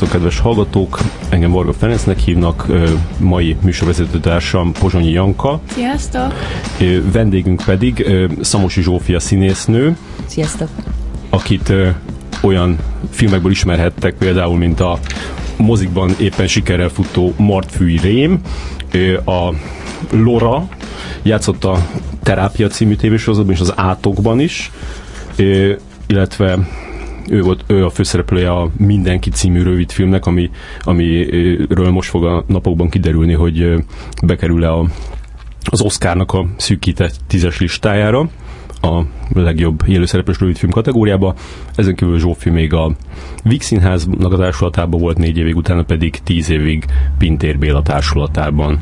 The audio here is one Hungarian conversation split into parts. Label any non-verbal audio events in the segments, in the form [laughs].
Szervusztok, kedves hallgatók! Engem Varga Ferencnek hívnak, mai műsorvezetőtársam Pozsonyi Janka. Sziasztok! Vendégünk pedig Szamosi Zsófia színésznő. Sziasztok! Akit olyan filmekből ismerhettek, például, mint a mozikban éppen sikerrel futó Martfűi Rém, a Lora, játszott a Terápia című tévésorozatban és az Átokban is, illetve ő volt ő a főszereplője a Mindenki című rövid filmnek, ami, amiről most fog a napokban kiderülni, hogy bekerül-e a, az Oscarnak a szűkített tízes listájára a legjobb élőszereplős rövidfilm kategóriába. Ezen kívül Zsófi még a Víg Színháznak a társulatában volt négy évig, utána pedig tíz évig Pintér Béla társulatában.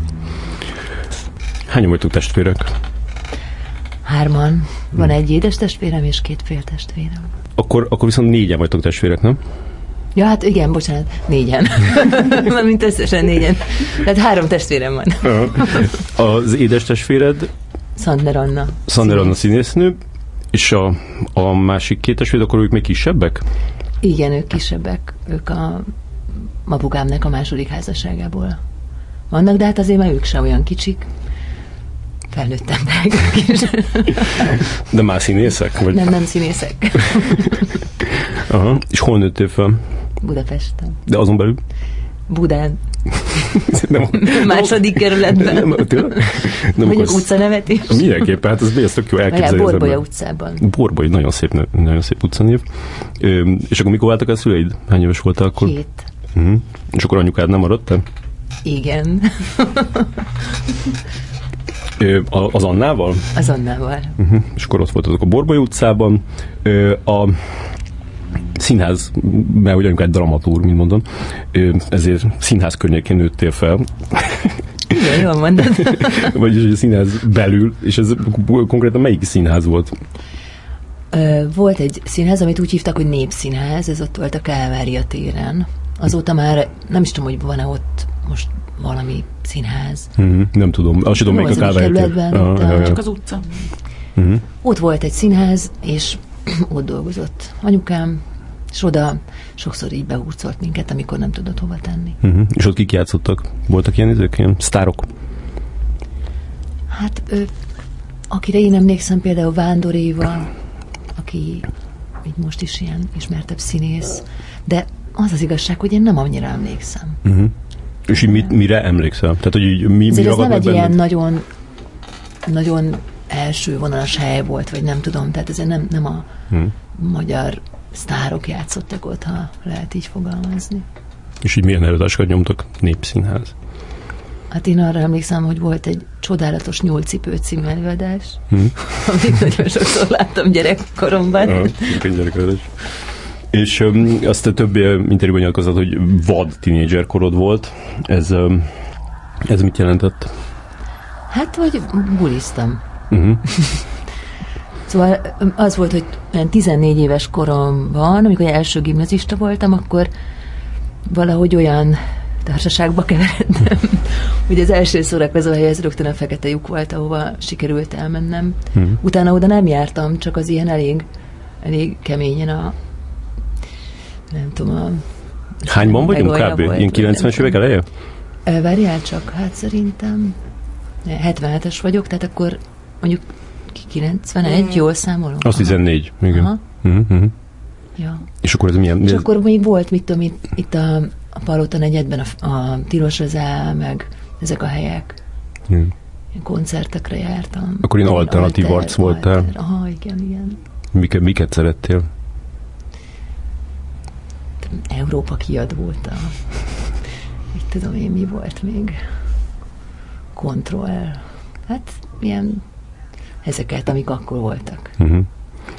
Hányan vagytok testvérek? Hárman. Van egy édes testvérem és két féltestvérem. Akkor, akkor viszont négyen vagytok testvérek, nem? Ja, hát igen, bocsánat, négyen. [laughs] Mint összesen négyen. Tehát három testvérem van. Az édes testvéred? Szandner Anna. Szandner Anna színésznő. És a, a másik két testvéred, akkor ők még kisebbek? Igen, ők kisebbek. Ők a mapukámnak a második házasságából vannak, de hát azért már ők sem olyan kicsik felnőtt emberek is. [laughs] De már színészek? Vagy? Nem, nem színészek. [laughs] Aha. És hol nőttél fel? Budapesten. De azon belül? Budán. [laughs] nem, Második kerületben. Nem, nem, nem Mondjuk utcanevet is. Mindenképpen, hát ez, ez tök jó elképzelni. Borbolya utcában. Borbolya, nagyon szép, nagyon szép utcanév. És akkor mikor váltak a szüleid? Hány éves voltál akkor? Két. Uh-huh. És akkor anyukád nem maradt te? Igen. Az Annával? Az Annával. Uh-huh. És akkor ott voltatok a Borboly utcában. A színház, mert ugye egy dramatúr, mint mondom, ezért színház környékén nőttél fel. Igen, jól mondod. [laughs] Vagyis a színház belül, és ez konkrétan melyik színház volt? Volt egy színház, amit úgy hívtak, hogy Népszínház, ez ott volt a Kálvária téren. Azóta már nem is tudom, hogy van-e ott most valami színház. Mm-hmm, nem tudom, azt tudom, melyik a káválykerületben. Ah, csak az utca. Mm-hmm. Ott volt egy színház, és [clears throat] ott dolgozott anyukám, és oda sokszor így behúzolt minket, amikor nem tudott hova tenni. Uh-huh. És ott kik játszottak? Voltak ilyen idők, ilyen sztárok? Hát, ö, akire én emlékszem, például Vándor Éva, aki így most is ilyen ismertebb színész, de az az igazság, hogy én nem annyira emlékszem. Uh-huh. És így mit, mire emlékszel? Tehát, hogy így, mi, mi ez nem egy ilyen nagyon, nagyon első vonalas hely volt, vagy nem tudom, tehát ez nem, nem a hmm. magyar sztárok játszottak ott, ha lehet így fogalmazni. És így milyen előadásokat nyomtak? Népszínház. Hát én arra emlékszem, hogy volt egy csodálatos nyúlcipő című előadás, hmm. amit nagyon sokszor láttam gyerekkoromban. Aha, gyerekkoromban. És um, azt a több interjúban nyilatkozott, hogy vad tínédzser korod volt. Ez, um, ez mit jelentett? Hát, hogy buliztam. Uh-huh. [laughs] szóval az volt, hogy 14 éves koromban, amikor első gimnazista voltam, akkor valahogy olyan társaságba keveredtem, [laughs] hogy az első szórakozó helyez rögtön a fekete lyuk volt, ahova sikerült elmennem. Uh-huh. Utána oda nem jártam, csak az ilyen elég, elég keményen a nem tudom, a... Hányban vagyunk kb? Ilyen 90-es évek eleje? Várjál csak, hát szerintem 77-es vagyok, tehát akkor mondjuk 91, mm. jól számolom? Az 14, igen. Aha. Uh-huh. Ja. És akkor ez milyen? És akkor még volt, mit tudom, itt, itt a, a Palota negyedben a, a Tilos Rezá, meg ezek a helyek. Mm. koncertekre jártam. Akkor én alternatív arc voltál. Aha, igen, igen. Miket, miket szerettél? Európa kiadóta. Mit tudom én, mi volt még? Kontroll. Hát ilyen ezeket, amik akkor voltak. Uh-huh.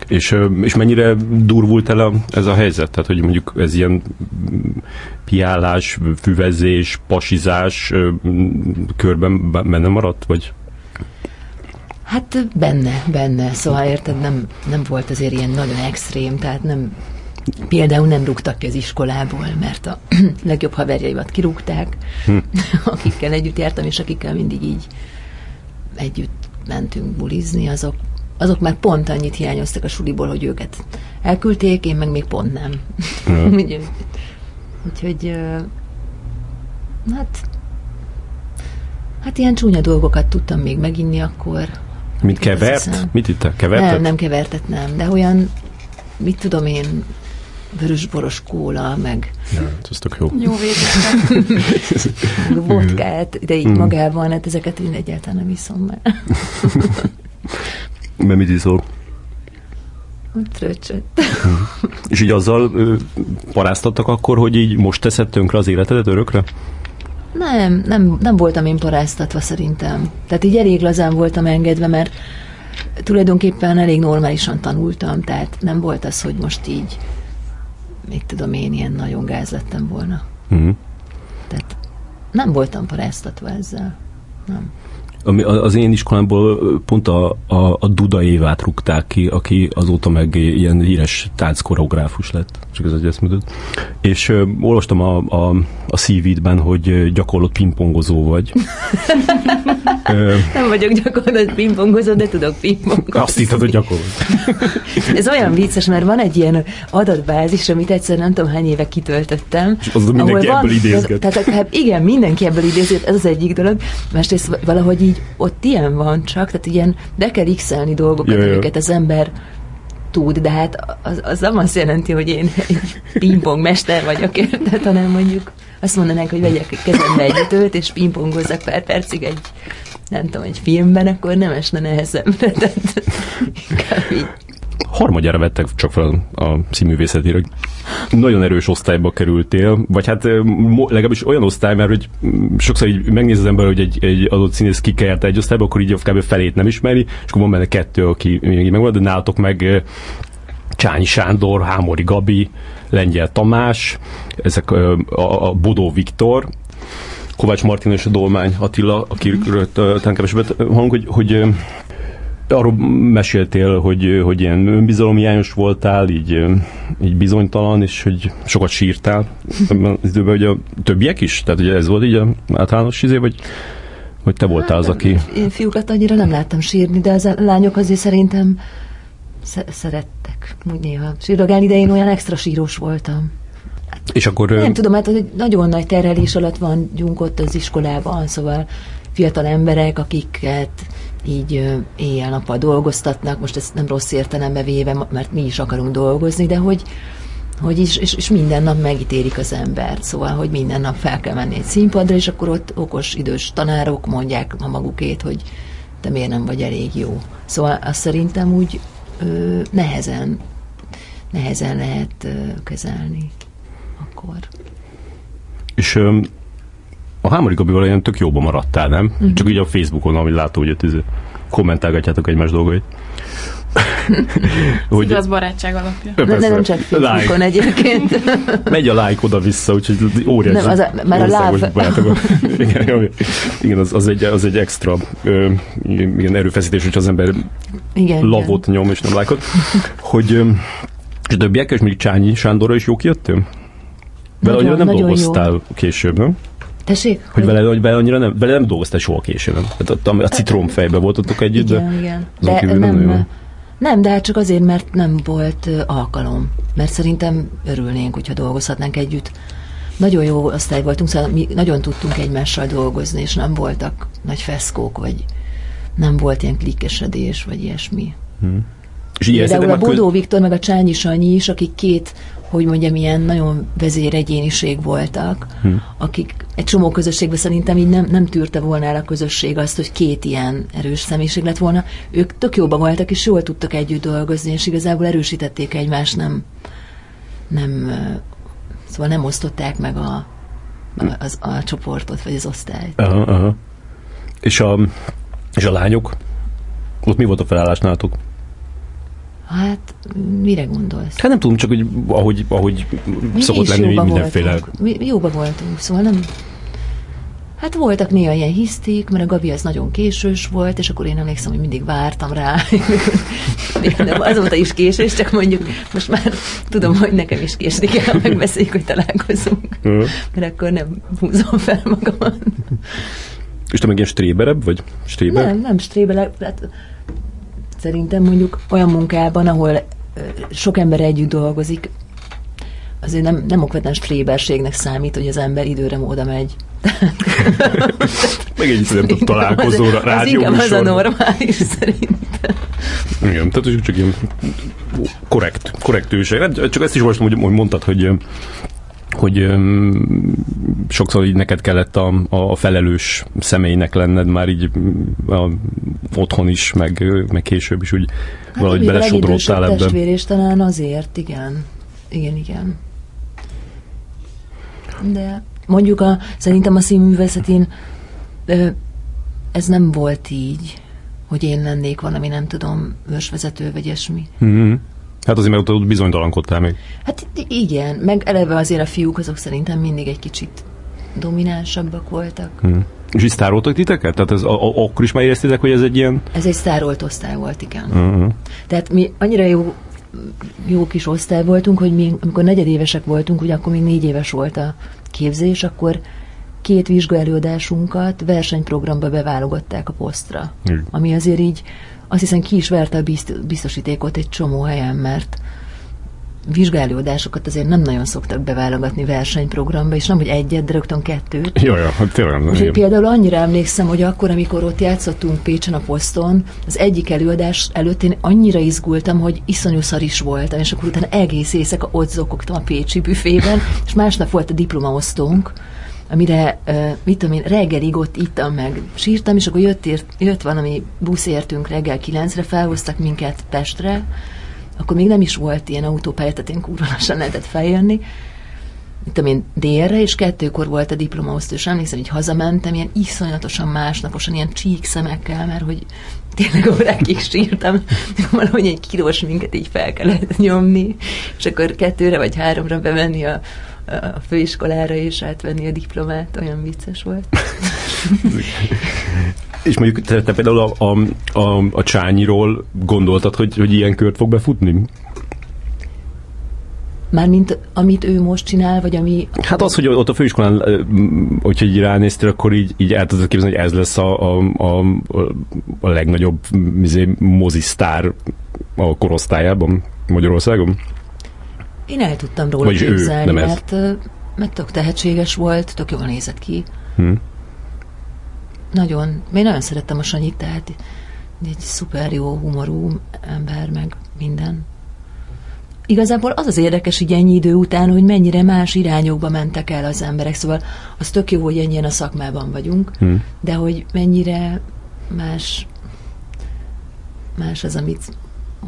És, és mennyire durvult el a, ez a helyzet? Tehát, hogy mondjuk ez ilyen piálás, füvezés, pasizás körben benne maradt, vagy? Hát benne, benne. Szóval érted, nem, nem volt azért ilyen nagyon extrém, tehát nem, Például nem rúgtak ki az iskolából, mert a [clears throat] legjobb haverjaimat kirúgták, hm. [laughs] akikkel együtt jártam, és akikkel mindig így együtt mentünk bulizni, azok, azok már pont annyit hiányoztak a suliból, hogy őket elküldték, én meg még pont nem. Hm. [laughs] Úgyhogy hát hát ilyen csúnya dolgokat tudtam még meginni akkor. Mint kevert? Mit itt Kevertet? Nem, nem kevertet nem, de olyan, mit tudom én, vörösboros kóla, meg... Ja, ez tök jó. Jó [laughs] vodkát, de így mm. magában, hát ezeket én egyáltalán nem iszom már. [laughs] Mert mit iszol? Tröcsöt. [laughs] És így azzal ö, paráztattak akkor, hogy így most teszed tönkre az életedet örökre? Nem, nem, nem voltam én paráztatva szerintem. Tehát így elég lazán voltam engedve, mert tulajdonképpen elég normálisan tanultam, tehát nem volt az, hogy most így, még tudom én, ilyen nagyon gáz lettem volna. Uh-huh. Tehát nem voltam paráztatva ezzel. Nem. Ami az én iskolámból pont a, a, a Duda Évát rúgták ki, aki azóta meg ilyen híres tánckoreográfus lett, csak ez egy eszműdött. És ö, olvastam a, a, a CV-ben, hogy gyakorlott pingpongozó vagy. [laughs] Nem vagyok gyakorlott pingpongozó, de tudok pingpongozni. Azt hittad, hogy gyakorlott. ez olyan vicces, mert van egy ilyen adatbázis, amit egyszer nem tudom hány éve kitöltöttem. És az mindenki van, ebből idézget. Tehát, hát igen, mindenki ebből idézget, ez az egyik dolog. Másrészt valahogy így ott ilyen van csak, tehát ilyen be kell x dolgokat, Jaj, amiket az ember tud, de hát az, az nem azt jelenti, hogy én egy pingpong mester vagyok, érted, hanem mondjuk azt mondanánk, hogy vegyek kezembe egy ütőt, és pingpongozzak pár percig egy, nem tudom, egy filmben, akkor nem esne nehezembre, tehát inkább így harmadjára vettek csak fel a színművészetére, nagyon erős osztályba kerültél, vagy hát legalábbis olyan osztály, mert hogy sokszor így megnéz az ember, hogy egy, egy adott színész kikelt egy osztályba, akkor így kb. felét nem ismeri, és akkor van benne kettő, aki még megvan, de nálatok meg Csányi Sándor, Hámori Gabi, Lengyel Tamás, ezek a, a Bodó Viktor, Kovács Martin és a Dolmány Attila, akiről talán kevesebbet hang, hogy, hogy arról meséltél, hogy, hogy ilyen önbizalomhiányos voltál, így, így bizonytalan, és hogy sokat sírtál ebben az időben, hogy a többiek is? Tehát ugye ez volt így a általános izé, vagy, vagy te voltál az, aki... Én fiúkat annyira nem láttam sírni, de az a lányok azért szerintem szerettek úgy néha sírogálni, de én olyan extra sírós voltam. És akkor... Nem tudom, hát egy nagyon nagy terhelés alatt vagyunk ott az iskolában, szóval fiatal emberek, akiket így éjjel-nappal dolgoztatnak, most ezt nem rossz értelembe véve, mert mi is akarunk dolgozni, de hogy, hogy is, és, és minden nap megítélik az embert, szóval, hogy minden nap fel kell menni egy színpadra, és akkor ott okos idős tanárok mondják a magukét, hogy te miért nem vagy elég jó. Szóval azt szerintem úgy ö, nehezen, nehezen lehet ö, kezelni akkor. És ö, a Hámori Gabival ilyen tök jóban maradtál, nem? Uh-huh. Csak így a Facebookon, amit látó, hogy itt kommentálgatjátok egymás dolgait. hogy az barátság alapja. De, de nem csak Facebookon like. egyébként. Megy a like oda-vissza, úgyhogy óriási. Nem, az a, már a láb. [laughs] igen, igen az, az, egy, az egy extra ö, igen, erőfeszítés, hogy az ember igen, lavot igen. nyom és nem lájkot. Hogy ö, és a többiek, és még Csányi Sándorra is jó kijöttél? Vele annyira nem dolgoztál jó. később, nem? Tessék? Hogy, hogy... vele, hogy vele annyira nem, vele nem dolgoztál soha később? Tehát a, a citromfejbe voltatok együtt, igen, de... Igen, de nem, nem, nem, de hát csak azért, mert nem volt alkalom. Mert szerintem örülnénk, hogyha dolgozhatnánk együtt. Nagyon jó osztály voltunk, szóval mi nagyon tudtunk egymással dolgozni, és nem voltak nagy feszkók, vagy nem volt ilyen klikkesedés, vagy ilyesmi. Hmm. És Például a Bodó köz... Viktor, meg a Csányi Sanyi is, akik két hogy mondjam, ilyen nagyon vezéregyéniség voltak, hm. akik egy csomó közösségben szerintem így nem, nem tűrte volna el a közösség azt, hogy két ilyen erős személyiség lett volna. Ők tök jóban voltak, és jól tudtak együtt dolgozni, és igazából erősítették egymást, nem, nem szóval nem osztották meg a, a, az, a csoportot, vagy az osztályt. Aha, aha. És, a, és a lányok? Ott mi volt a felállás nálatok? Hát, mire gondolsz? Hát nem tudom, csak hogy ahogy, ahogy mi szokott lenni mindenféle... Voltunk. Mi jóba voltunk, szóval nem... Hát voltak néha ilyen hisztik, mert a Gabi az nagyon késős volt, és akkor én emlékszem, hogy mindig vártam rá. [laughs] nem, azóta is késős, csak mondjuk most már tudom, hogy nekem is késni kell, megbeszéljük, hogy találkozunk. mert akkor nem húzom fel magamat. És te meg ilyen stréberebb vagy? Stréber? Nem, nem stréberebb. Hát Szerintem mondjuk olyan munkában, ahol sok ember együtt dolgozik, azért nem, nem okvetlen fléberségnek számít, hogy az ember időre móda megy. Meg egy nem tud találkozóra, rádió Az az a normális szerintem. Igen, tehát csak ilyen korrekt, korrekt őség. Hát csak ezt is most hogy mondtad, hogy hogy um, sokszor így neked kellett a, a felelős személynek lenned már így a, otthon is, meg, meg később is úgy hát valahogy belesodródtál ebbe. testvér, és talán azért, igen. Igen, igen. De mondjuk a, szerintem a színművészetén ez nem volt így, hogy én lennék valami, nem tudom, ősvezető vagy ilyesmi. Mm-hmm. Hát azért mert ott bizonytalankodtál még. Hát igen, meg eleve azért a fiúk azok szerintem mindig egy kicsit dominánsabbak voltak. Hmm. És így sztároltak titeket? Tehát ez, a, a, akkor is már éreztétek, hogy ez egy ilyen... Ez egy sztárolt osztály volt, igen. Uh-huh. Tehát mi annyira jó, jó kis osztály voltunk, hogy mi, amikor negyedévesek voltunk, ugye akkor még négy éves volt a képzés, akkor két vizsgaelőadásunkat versenyprogramba beválogatták a posztra. Hmm. Ami azért így azt hiszem ki is verte a biztosítékot egy csomó helyen, mert vizsgálódásokat azért nem nagyon szoktak beválogatni versenyprogramba, és nem, hogy egyet, de rögtön kettőt. Jó, jó, hát tényleg. És például annyira emlékszem, hogy akkor, amikor ott játszottunk Pécsen a poszton, az egyik előadás előtt én annyira izgultam, hogy iszonyú szar is voltam, és akkor utána egész éjszaka ott zokogtam a Pécsi büfében, és másnap volt a diplomaosztónk, amire, mit tudom én, reggelig ott ittam meg, sírtam, és akkor jött, ért, jött valami busz értünk reggel kilencre, felhoztak minket Pestre, akkor még nem is volt ilyen autópálya, tehát én kurva lassan lehetett feljönni, mit tudom én, délre, és kettőkor volt a diplomaosztó, és emlékszem, hogy hazamentem, ilyen iszonyatosan másnaposan, ilyen csík szemekkel, mert hogy tényleg órákig sírtam, [laughs] valahogy egy kilós minket így fel kellett nyomni, és akkor kettőre vagy háromra bevenni a, a főiskolára és átvenni a diplomát, olyan vicces volt. és mondjuk te, te például a, a, a, a Csányiról gondoltad, hogy, hogy ilyen kört fog befutni? Mármint amit ő most csinál, vagy ami... Hát az, hogy ott a főiskolán, hogyha így ránéztél, akkor így, így el tudod képzelni, hogy ez lesz a, a, a, a legnagyobb izé, mozisztár a korosztályában Magyarországon? Én el tudtam róla Vagyis képzelni, ő, nem mert, ez. mert tök tehetséges volt, tök jól nézett ki. Hmm. Nagyon. Én nagyon szerettem a Sanyit, tehát egy szuper jó humorú ember, meg minden. Igazából az az érdekes így ennyi idő után, hogy mennyire más irányokba mentek el az emberek. Szóval az tök jó, hogy ennyien a szakmában vagyunk, hmm. de hogy mennyire más más az, amit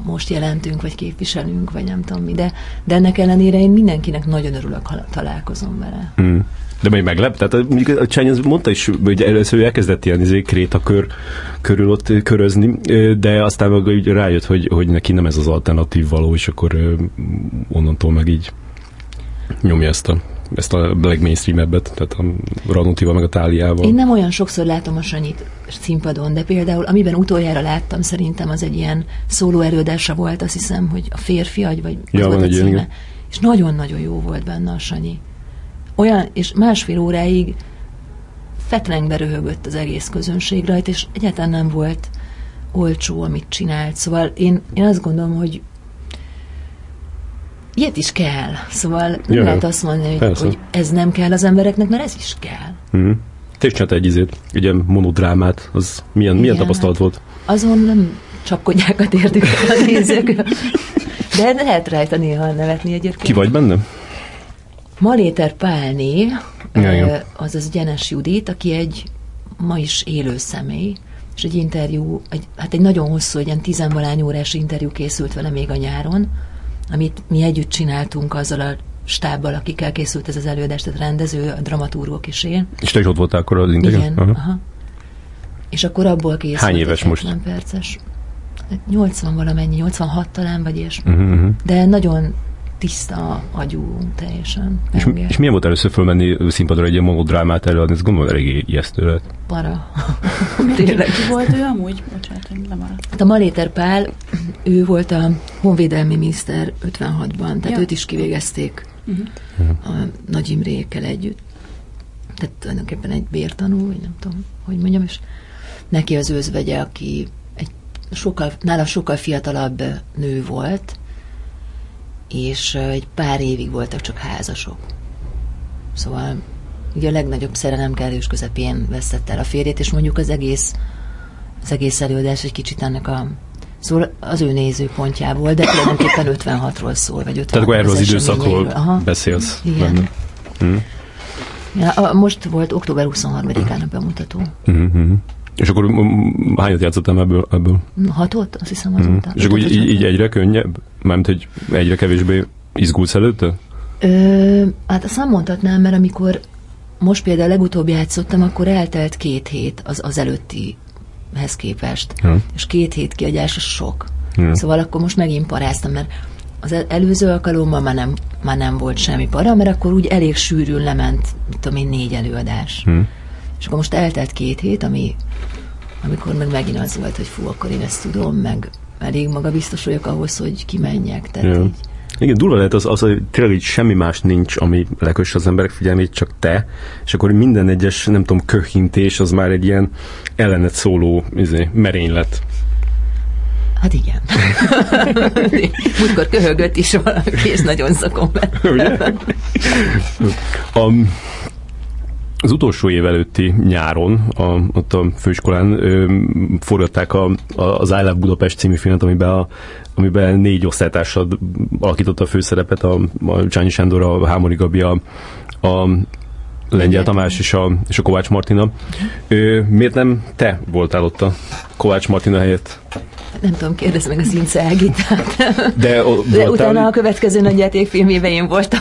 most jelentünk, vagy képviselünk, vagy nem tudom mi, de, de ennek ellenére én mindenkinek nagyon örülök, ha találkozom vele. Hmm. De még meglep? Tehát mondjuk a Csány mondta is, hogy először ő elkezdett ilyen izé, krétakör körül ott körözni, de aztán meg rájött, hogy, hogy neki nem ez az alternatív való, és akkor onnantól meg így nyomja ezt a ezt a black mainstream ebbet, tehát a Ranutiva meg a Táliával. Én nem olyan sokszor látom a Sanyit színpadon, de például amiben utoljára láttam, szerintem az egy ilyen szóló erőadása volt, azt hiszem, hogy a férfi agy, vagy ja, volt a címe. Ilyen, és nagyon-nagyon jó volt benne a Sanyi. Olyan, és másfél óráig fetrengbe röhögött az egész közönség rajta, és egyáltalán nem volt olcsó, amit csinált. Szóval én, én azt gondolom, hogy ilyet is kell. Szóval nem Jaj, lehet azt mondani, hogy, hogy ez nem kell az embereknek, mert ez is kell. Mm. Te is egy izét, egy ilyen monodrámát, az milyen, milyen tapasztalat volt? Azon nem csapkodják a térdüket a nézők. De lehet rajta néha nevetni egyébként. Ki vagy benne? Maléter Pálné, azaz Gyenes Judit, aki egy ma is élő személy, és egy interjú, egy, hát egy nagyon hosszú, egy ilyen tizenvalány órás interjú készült vele még a nyáron, amit mi együtt csináltunk azzal a stábbal, akikkel készült ez az előadás, tehát rendező, a dramaturgok is én. És te is ott voltál akkor az interjú? Igen, aha. aha. És akkor abból készült. Hány éves most? Nem perces. 80 valamennyi, 86 talán, vagy ilyesmi. Uh-huh. De nagyon tiszta agyú, teljesen. És, és milyen volt először fölmenni színpadra egy ilyen monodrámát előadni? Ez gondolom elég ijesztő lett. Para. [laughs] Tényleg. Ki volt ő amúgy? Bocsánat, lemaradt. Hát a Maléter Pál, ő volt a honvédelmi miniszter 56-ban, tehát ja. őt is kivégezték uh-huh. a Nagy Imrékkel együtt. Tehát tulajdonképpen egy bértanú, vagy nem tudom, hogy mondjam, és neki az őzvegye, aki egy sokkal, nála sokkal fiatalabb nő volt, és egy pár évig voltak csak házasok. Szóval ugye a legnagyobb szerelem kellős közepén vesztett el a férjét, és mondjuk az egész, az egész előadás egy kicsit ennek a Szóval az ő nézőpontjából, de tulajdonképpen 56-ról szól, vagy 56 Tehát akkor erről az, az időszakról Aha. beszélsz. Igen. Hm. Ja, a, most volt október 23-án a bemutató. Uh-huh. És akkor hányat játszottam ebből? ebből? Hatot? Azt hiszem azóta. Uh-huh. És akkor így, így egyre könnyebb? Mármint, hogy egyre kevésbé izgulsz előtte? Ö, hát azt nem mondhatnám, mert amikor most például legutóbb játszottam, akkor eltelt két hét az, az előttihez képest. Ja. És két hét kiadás az sok. Ja. Szóval akkor most megint paráztam, mert az előző alkalommal már nem, már nem volt semmi para, mert akkor úgy elég sűrűn lement, tudom én, négy előadás. Hmm. És akkor most eltelt két hét, ami, amikor meg megint az volt, hogy fú, akkor én ezt tudom, meg elég maga biztos vagyok ahhoz, hogy kimenjek. Tehát ja. így, igen, durva lehet az, az, hogy tényleg így semmi más nincs, ami lekös az emberek figyelmét, csak te, és akkor minden egyes, nem tudom, köhintés az már egy ilyen ellenet szóló izé, merénylet. Hát igen. [laughs] Múltkor köhögött is valaki, és nagyon szakom. Ugye? [laughs] Um, az utolsó év előtti nyáron, a, ott a főiskolán ö, forgatták a, a, az I Love Budapest című filmet, amiben, a, amiben négy osztálytársad alakította a főszerepet, a, a Csányi Sándor, a Hámori Gabi, a, a Lengyel Tamás és a, és a Kovács Martina. Ö, miért nem te voltál ott a Kovács Martina helyett? nem tudom, kérdezz meg az Ince Ágitát. De, o, de utána a következő nagy játékfilmében én voltam.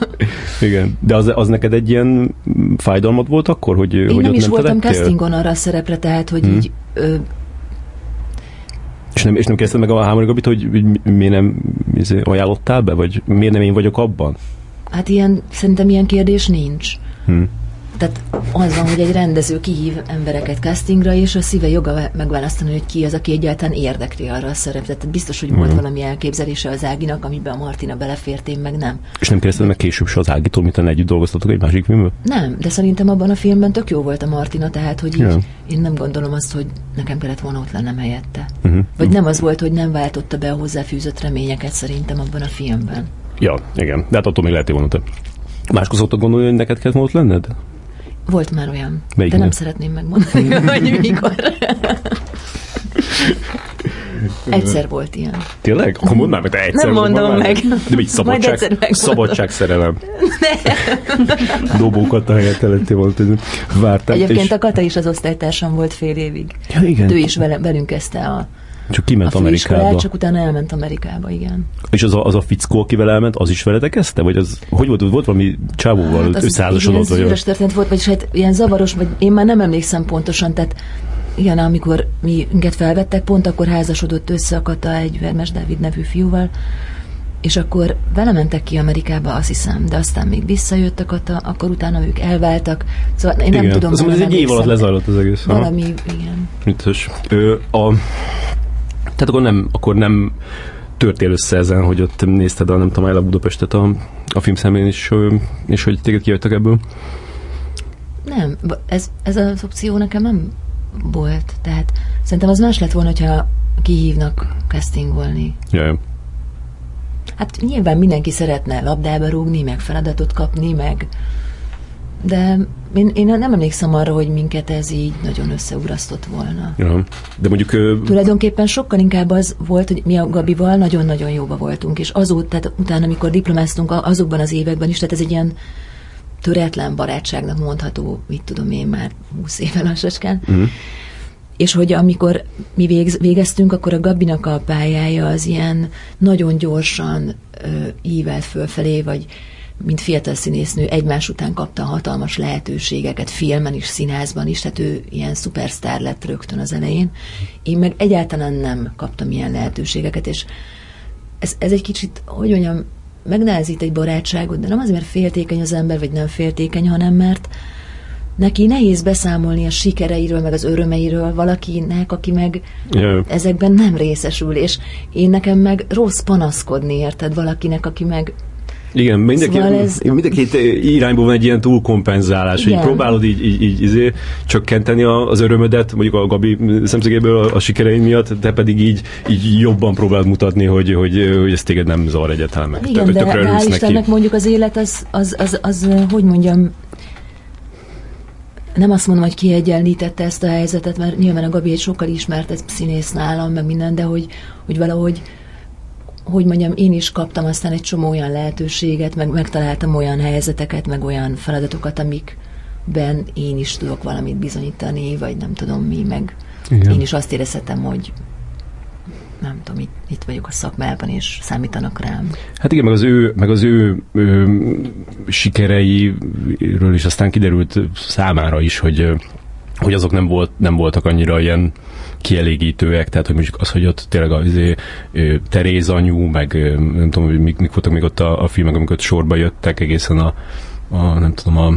[laughs] Igen, de az, az neked egy ilyen fájdalmat volt akkor, hogy Én hogy nem is nem voltam castingon arra a szerepre, tehát, hogy hmm. így ö, és nem, és nem kezdted meg a Hámori Gabit, hogy, hogy miért nem izé, ajánlottál be, vagy miért nem én vagyok abban? Hát ilyen, szerintem ilyen kérdés nincs. Hmm. Tehát az van, hogy egy rendező kihív embereket castingra, és a szíve joga megválasztani, hogy ki az, aki egyáltalán érdekli arra a szerepet. Tehát biztos, hogy volt mm. valami elképzelése az Áginak, amiben a Martina belefért, én meg nem. És nem kérdezted meg később se az Ágitól, mint együtt dolgoztatok egy másik filmben? Nem, de szerintem abban a filmben tök jó volt a Martina, tehát hogy így yeah. én nem gondolom azt, hogy nekem kellett volna ott lennem helyette. Uh-huh. Vagy nem az volt, hogy nem váltotta be a hozzáfűzött reményeket szerintem abban a filmben. Ja, igen. De hát attól még lehet volna te. Máskor szoktak gondolni, hogy neked kellett ott lenned? Volt már olyan, Melyik de nem szeretném megmondani, [laughs] hogy mikor. [laughs] Egyszer volt ilyen. Tényleg? Akkor mondd már meg, te egyszer Nem mondom meg. De így szabadság, szabadság szerelem. [laughs] Dobókat a helyet előtti volt. Vártál. Egyébként és... a Kata is az osztálytársam volt fél évig. Ja, igen. Ő is vele, velünk kezdte a csak kiment a Amerikába. csak utána elment Amerikába, igen. És az a, az a fickó, akivel elment, az is veletek kezdte? Vagy az, hogy volt, volt valami csávóval hát összeházasodott? Vagy ez történet volt, vagyis hát ilyen zavaros, vagy én már nem emlékszem pontosan, tehát igen, amikor mi minket felvettek, pont akkor házasodott össze a Kata egy Vermes Dávid nevű fiúval, és akkor vele mentek ki Amerikába, azt hiszem, de aztán még visszajött a Kata, akkor utána ők elváltak. Szóval én igen. nem tudom. Szóval ez egy év alatt lezajlott az egész. Valami, ha? igen. Mit Ő, a, tehát akkor nem, akkor nem törtél össze ezen, hogy ott nézted a, nem tudom, a Budapestet a, a filmszemlén, és, és hogy téged kijöttek ebből? Nem, ez, ez az opció nekem nem volt. Tehát szerintem az más lett volna, hogyha kihívnak castingolni. Jaj. Hát nyilván mindenki szeretne labdába rúgni, meg feladatot kapni, meg de én, én nem emlékszem arra, hogy minket ez így nagyon összeugrasztott volna. Ja, de mondjuk... Ö... Tulajdonképpen sokkal inkább az volt, hogy mi a Gabival nagyon-nagyon jóba voltunk, és azóta, tehát utána, amikor diplomáztunk azokban az években is, tehát ez egy ilyen töretlen barátságnak mondható, mit tudom én már 20 éve lassacskán. Uh-huh. És hogy amikor mi végz, végeztünk, akkor a Gabinak a pályája az ilyen nagyon gyorsan ö, ívelt fölfelé, vagy mint fiatal színésznő egymás után kapta hatalmas lehetőségeket filmen is, színházban is, tehát ő ilyen szupersztár lett rögtön az elején. Én meg egyáltalán nem kaptam ilyen lehetőségeket, és ez, ez egy kicsit, hogy mondjam, megnehezít egy barátságot, de nem azért, mert féltékeny az ember, vagy nem féltékeny, hanem mert neki nehéz beszámolni a sikereiről, meg az örömeiről valakinek, aki meg yeah. ezekben nem részesül, és én nekem meg rossz panaszkodni, érted, valakinek, aki meg Igen, mindenki, Szóval ez- mindenkit irányból van egy ilyen túlkompenzálás, hogy Igen. próbálod így, így, így izé, csökkenteni az örömödet, mondjuk a Gabi szemszögéből a, a sikereid miatt, te pedig így, így jobban próbálod mutatni, hogy, hogy, hogy ez téged nem zavar egyáltalán meg. Igen, Tök- de hál' neki. Istennek mondjuk az élet az, az, az, az, hogy mondjam, nem azt mondom, hogy kiegyenlítette ezt a helyzetet, mert nyilván a Gabi egy sokkal ismertebb színész nálam, meg minden, de hogy, hogy valahogy hogy mondjam, én is kaptam aztán egy csomó olyan lehetőséget, meg megtaláltam olyan helyzeteket, meg olyan feladatokat, amikben én is tudok valamit bizonyítani, vagy nem tudom mi, meg Igen. én is azt érezhetem, hogy nem tudom, itt, itt vagyok a szakmában, és számítanak rám. Hát igen, meg az ő, meg az ő, ő sikereiről is aztán kiderült számára is, hogy hogy azok nem, volt, nem voltak annyira ilyen kielégítőek, tehát hogy mondjuk az, hogy ott tényleg az izé, Teréz anyu, meg nem tudom, hogy mik, mik voltak még ott a, a filmek, amikor ott sorba jöttek egészen a, a nem tudom, a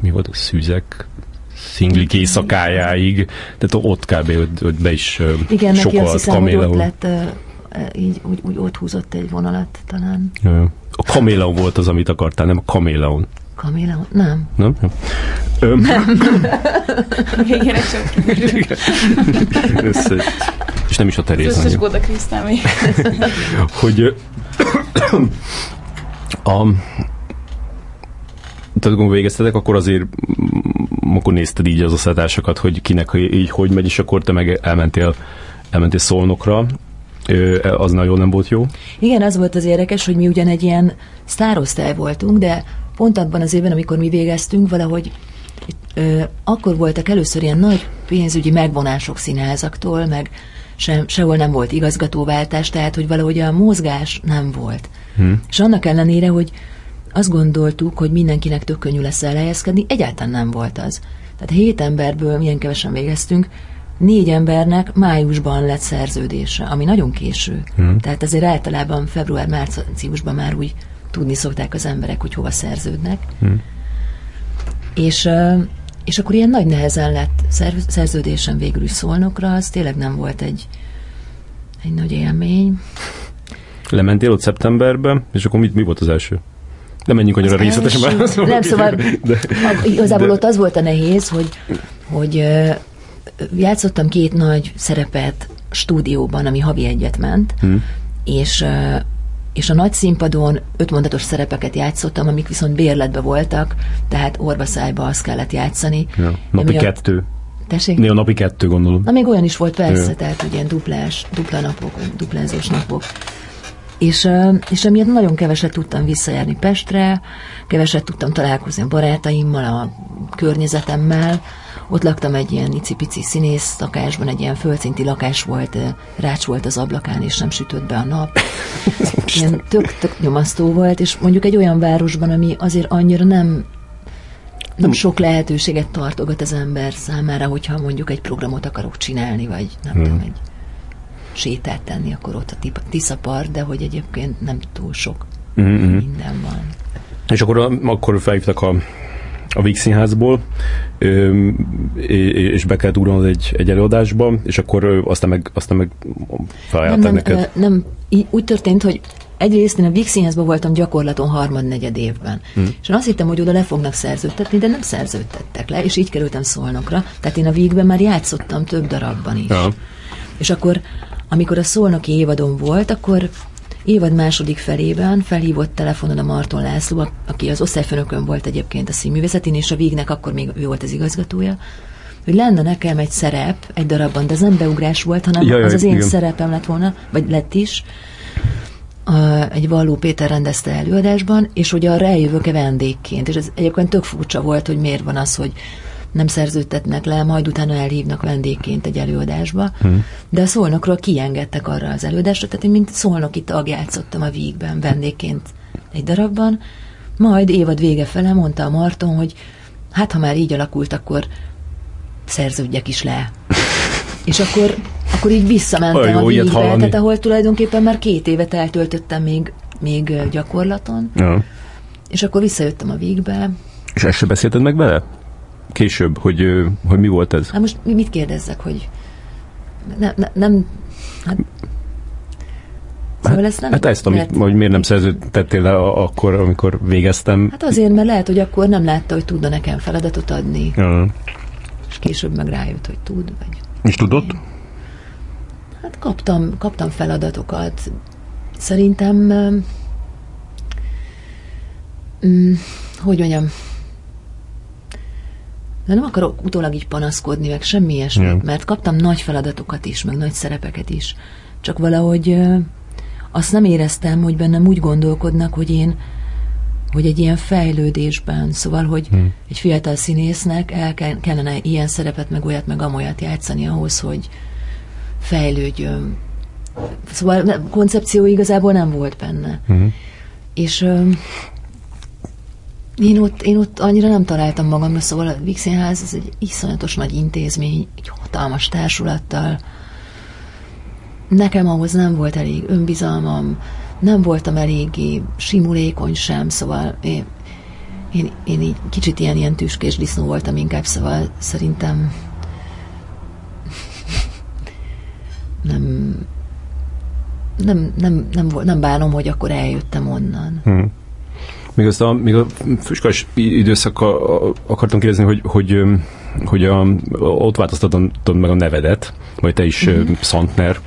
mi volt a szűzek szinglik éjszakájáig, tehát ott kb. Hogy, hogy be is Igen, neki sokkal azt hiszem, hogy Kameleon. ott lett, így, úgy, úgy ott húzott egy vonalat talán. A kaméleon volt az, amit akartál, nem a kaméleon. Kamila? Nem. Nem? Nem. Ö, Végére csak össze- és nem is a az Teréz összes. Góda Krisztán. [laughs] Hogy [coughs] a tehát amikor végeztetek, akkor azért mm, akkor nézted így az osztálytársakat, hogy kinek így hogy megy, és akkor te meg elmentél, elmentél szolnokra. Ö, Az nagyon nem volt jó. Igen, az volt az érdekes, hogy mi ugyan egy ilyen sztárosztály voltunk, de pont abban az évben, amikor mi végeztünk, valahogy ö, akkor voltak először ilyen nagy pénzügyi megvonások színházaktól, meg sem, sehol nem volt igazgatóváltás, tehát hogy valahogy a mozgás nem volt. Hmm. És annak ellenére, hogy azt gondoltuk, hogy mindenkinek tök könnyű lesz elhelyezkedni, egyáltalán nem volt az. Tehát hét emberből milyen kevesen végeztünk, négy embernek májusban lett szerződése, ami nagyon késő. Hmm. Tehát azért általában február-márciusban már úgy tudni szokták az emberek, hogy hova szerződnek. Hmm. És, és akkor ilyen nagy nehezen lett szer- szerződésem végül is szolnokra, az tényleg nem volt egy, egy nagy élmény. Lementél ott szeptemberbe, és akkor mit, mi volt az első? Nem menjünk annyira részletesen. válaszolni. Nem, szóval De, A- Igazából De- ott az volt a nehéz, hogy, hogy játszottam két nagy szerepet stúdióban, ami havi egyet ment, Hm. és, és a nagy színpadon ötmondatos szerepeket játszottam, amik viszont bérletbe voltak, tehát orvaszájba azt kellett játszani. ja, napi Emiatt- kettő. Tessék? Néha napi kettő, gondolom. Na még olyan is volt persze, Jó. tehát ilyen duplás, dupla napok, duplázós napok. És, és emiatt nagyon keveset tudtam visszajárni Pestre, keveset tudtam találkozni a barátaimmal, a környezetemmel. Ott laktam egy ilyen icipici színész lakásban, egy ilyen földszinti lakás volt, rács volt az ablakán, és nem sütött be a nap. [laughs] Ilyen tök, tök nyomasztó volt, és mondjuk egy olyan városban, ami azért annyira nem nem sok lehetőséget tartogat az ember számára, hogyha mondjuk egy programot akarok csinálni, vagy nem Hmm. tudom, egy sétát tenni, akkor ott a Tip- Tiszapart, de hogy egyébként nem túl sok Mhm, mhm. minden van. És akkor, akkor felhívtak a, a Víg Színházból, és be kellett ugrannod egy, egy előadásba, és akkor aztán meg, aztán meg Nem, felajánlották nem, neked. ö, nem, úgy történt, hogy egyrészt én a Víg Színházban voltam gyakorlaton harmad-negyed évben. Hmm. És én azt hittem, hogy oda le fognak szerződtetni, de nem szerződtettek le, és így kerültem Szolnokra. Tehát én a Vígben már játszottam több darabban is. Ja. És akkor, amikor a szolnoki évadon volt, akkor évad második felében felhívott telefonon a Marton László, aki az osztályfőnökön volt egyébként a színművészetén, és a Vígnek akkor még ő volt az igazgatója, hogy lenne nekem egy szerep egy darabban, de ez nem beugrás volt, hanem Jaj, az az én igen. szerepem lett volna, vagy lett is, egy Valló Péter rendezte előadásban, és hogy arra eljövök-e vendégként. És ez egyébként tök furcsa volt, hogy miért van az, hogy nem szerződtetnek le, majd utána elhívnak vendégként egy előadásba. Hmm. De a szolnokról kiengedtek arra az előadásra, tehát én mint szolnoki tag játszottam a vígben vendégként egy darabban, majd évad vége fele mondta a Marton, hogy hát ha már így alakult, akkor szerződjek is le. [laughs] És akkor, akkor így visszamentem Olyan a vígbe, tehát ahol tulajdonképpen már két évet eltöltöttem még, még gyakorlaton, Ja. és akkor visszajöttem a vígbe. És ezt se beszélted meg vele? Később, hogy, hogy mi volt ez? Hát most mi- mit kérdezzek, hogy ne, ne, nem, hát, Hát Szóval ezt nem Hát ezt, amit, hogy miért nem szerződtettél le akkor, amikor végeztem. Hát azért, mert lehet, hogy akkor nem látta, hogy tudna nekem feladatot adni, Ja. és később meg rájött, hogy tud, vagy És tudott? Hát kaptam, kaptam feladatokat. Szerintem, mm, hogy mondjam, de nem akarok utólag így panaszkodni, meg semmi ilyesmi, Ja. mert kaptam nagy feladatokat is, meg nagy szerepeket is. Csak valahogy ö, azt nem éreztem, hogy bennem úgy gondolkodnak, hogy én hogy egy ilyen fejlődésben, szóval, hogy hmm. egy fiatal színésznek el kell, kellene ilyen szerepet, meg olyat, meg amolyat játszani ahhoz, hogy fejlődjön. Szóval koncepció igazából nem volt benne. Mhm. És én ott, én ott annyira nem találtam magamra, szóval a Színház ez egy iszonyatos nagy intézmény, egy hatalmas társulattal. Nekem ahhoz nem volt elég önbizalmam, nem voltam eléggé simulékony sem, szóval én, én, én így kicsit ilyen, ilyen tüskés disznó voltam inkább, szóval szerintem [laughs] nem, nem, nem, nem, volt, nem bánom, hogy akkor eljöttem onnan. Hm. Még, azt a, még a füskas időszakkal akartam kérdezni, hogy, hogy, hogy a, ott változtatod meg a nevedet, vagy te is uh-huh. Szantner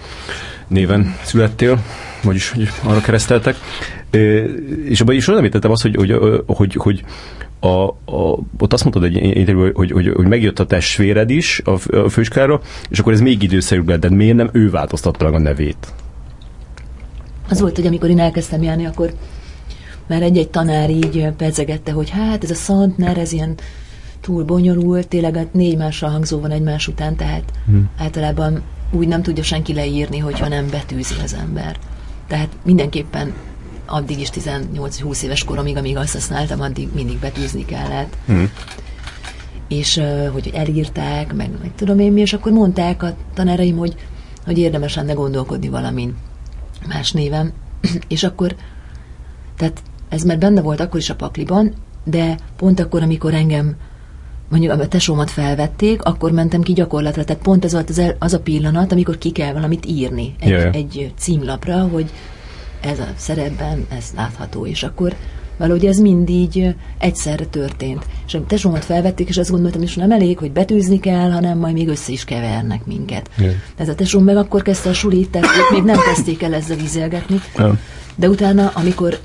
néven születtél, vagyis hogy arra kereszteltek. És abban is nem értettem azt, hogy, hogy, hogy, hogy a, a, ott azt mondtad egy interjúban, hogy, hogy, hogy megjött a testvéred is a, a főiskolára, és akkor ez még időszerűbb lett, de miért nem ő változtatta meg a nevét? Az volt, hogy amikor én elkezdtem járni, akkor már egy-egy tanár így pezegette, hogy hát ez a Szantner, ez ilyen túl bonyolult, tényleg hát négy mással hangzó van egymás után, tehát hmm. általában úgy nem tudja senki leírni, hogyha nem betűzi az ember. Tehát mindenképpen addig is 18-20 éves koromig, amíg azt használtam, addig mindig betűzni kellett. Hmm. És hogy elírták, meg, meg tudom én mi, és akkor mondták a tanáraim, hogy, hogy érdemes lenne gondolkodni valamin más névem, [clears throat] és akkor, tehát ez már benne volt akkor is a pakliban, de pont akkor, amikor engem mondjuk a tesómat felvették, akkor mentem ki gyakorlatra, tehát pont ez volt az, el, az a pillanat, amikor ki kell valamit írni egy, Jaj. egy címlapra, hogy ez a szerepben ez látható, és akkor valahogy ez mind így egyszerre történt. És a tesómat felvették, és azt gondoltam, és nem elég, hogy betűzni kell, hanem majd még össze is kevernek minket. Jaj. Tehát a tesóm meg akkor kezdte a sulit, tehát még nem kezdték el ezzel vizelgetni. De utána, amikor